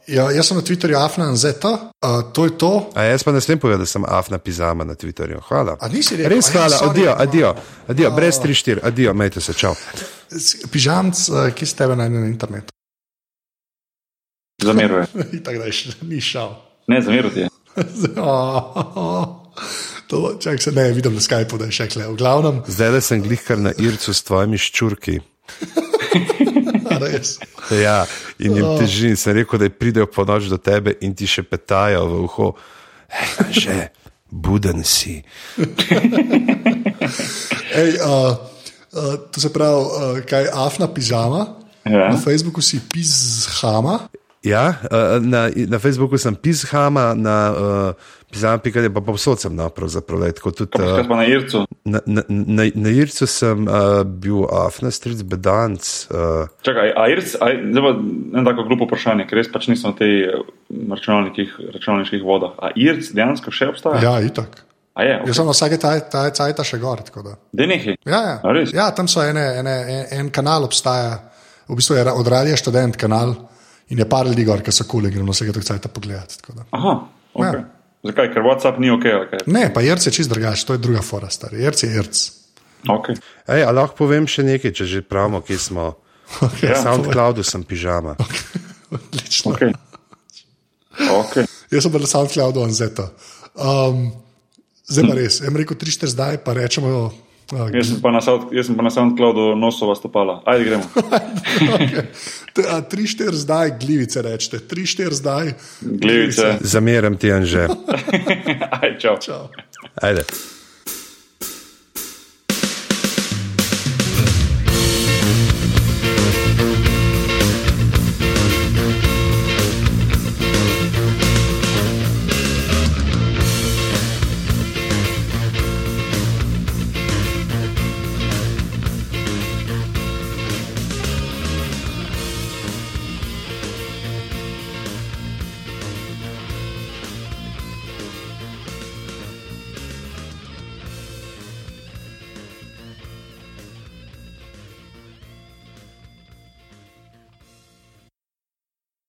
ja, jaz sem na Twitterju afnanzeta, uh, to je to.
A jaz pa ne smem povedati, da sem afna pizama na Twitterju. Hvala.
A nisi rekel?
Res
ja,
hvala,
sorry.
adijo, adijo, adijo, brez 3-4, adijo, majte se, čau.
Pižamc, uh, ki ste tebe najde na internetu.
Zameruje. [laughs]
Tako da je še ni šel.
Ne, zameruje. [laughs]
To, čak se ne, vidim na Skypu, da je še kle. V glavnem,
Zdaj le sem glih kar na Ircu s tvojimi ščurki. [laughs] Ja, in jim teži, sem rekel, da pridejo po noč do tebe in ti še petajo v uho. Hej, že, buden si. [laughs]
Ej, uh, uh, to se pravi, uh, kaj je afna pižama.
Ja.
Na Facebooku si pizhama.
Ja, eh, na, na Facebooku sem pizhama, na uh, pizama.com pa povsod sem no, lej, Tako tudi, uh,
na Ircu?
na, na, na, na Ircu sem uh, bil afna stric bedanc. Uh,
Čakaj, a Irc, a, zdaj pa ne tako glupo vprašanje, ker res pač nisem na tej eh, računalnikih, računalniških vodah. A Irc dejansko še obstaja?
Ja, itak.
A je, okay.
Jaz sem na vsake cajta še gor. tako da.
da nekaj.
Ja, ja. Ja, tam so ene, ene, en, en kanal obstaja, v bistvu je od Radia študent kanal in je par ljudi gor, ki so kul, gremo vsega tega cajta pogledati.
Aha, okay.
Ja.
Zakaj? Ker WhatsApp ni ok. kaj?
Ne, pa Jerc je čist drugače, to je druga fora, stari. Jerc je Jerc.
Okay.
ej, a lahko povem še nekaj, če že pravimo, kje smo. [laughs]
Okay,
Na
Ja,
SoundCloudu sem pižama. [laughs]
Odlično.
Okay. Okay.
Jaz sem bil na SoundCloudu Anzeta. Um, zdaj pa res, jaz rekel 3-4 zdaj, pa rečemo. Uh,
Jaz sem pa na, Sound- jaz sem pa na SoundCloudu nosova stopala. Ajde, gremo. [laughs]
3-4 zdaj, glivice rečete, 3-4 zdaj.
Glivice.
Zameram ti, Anže. [laughs]
Ajde, čau.
Čau.
Ajde.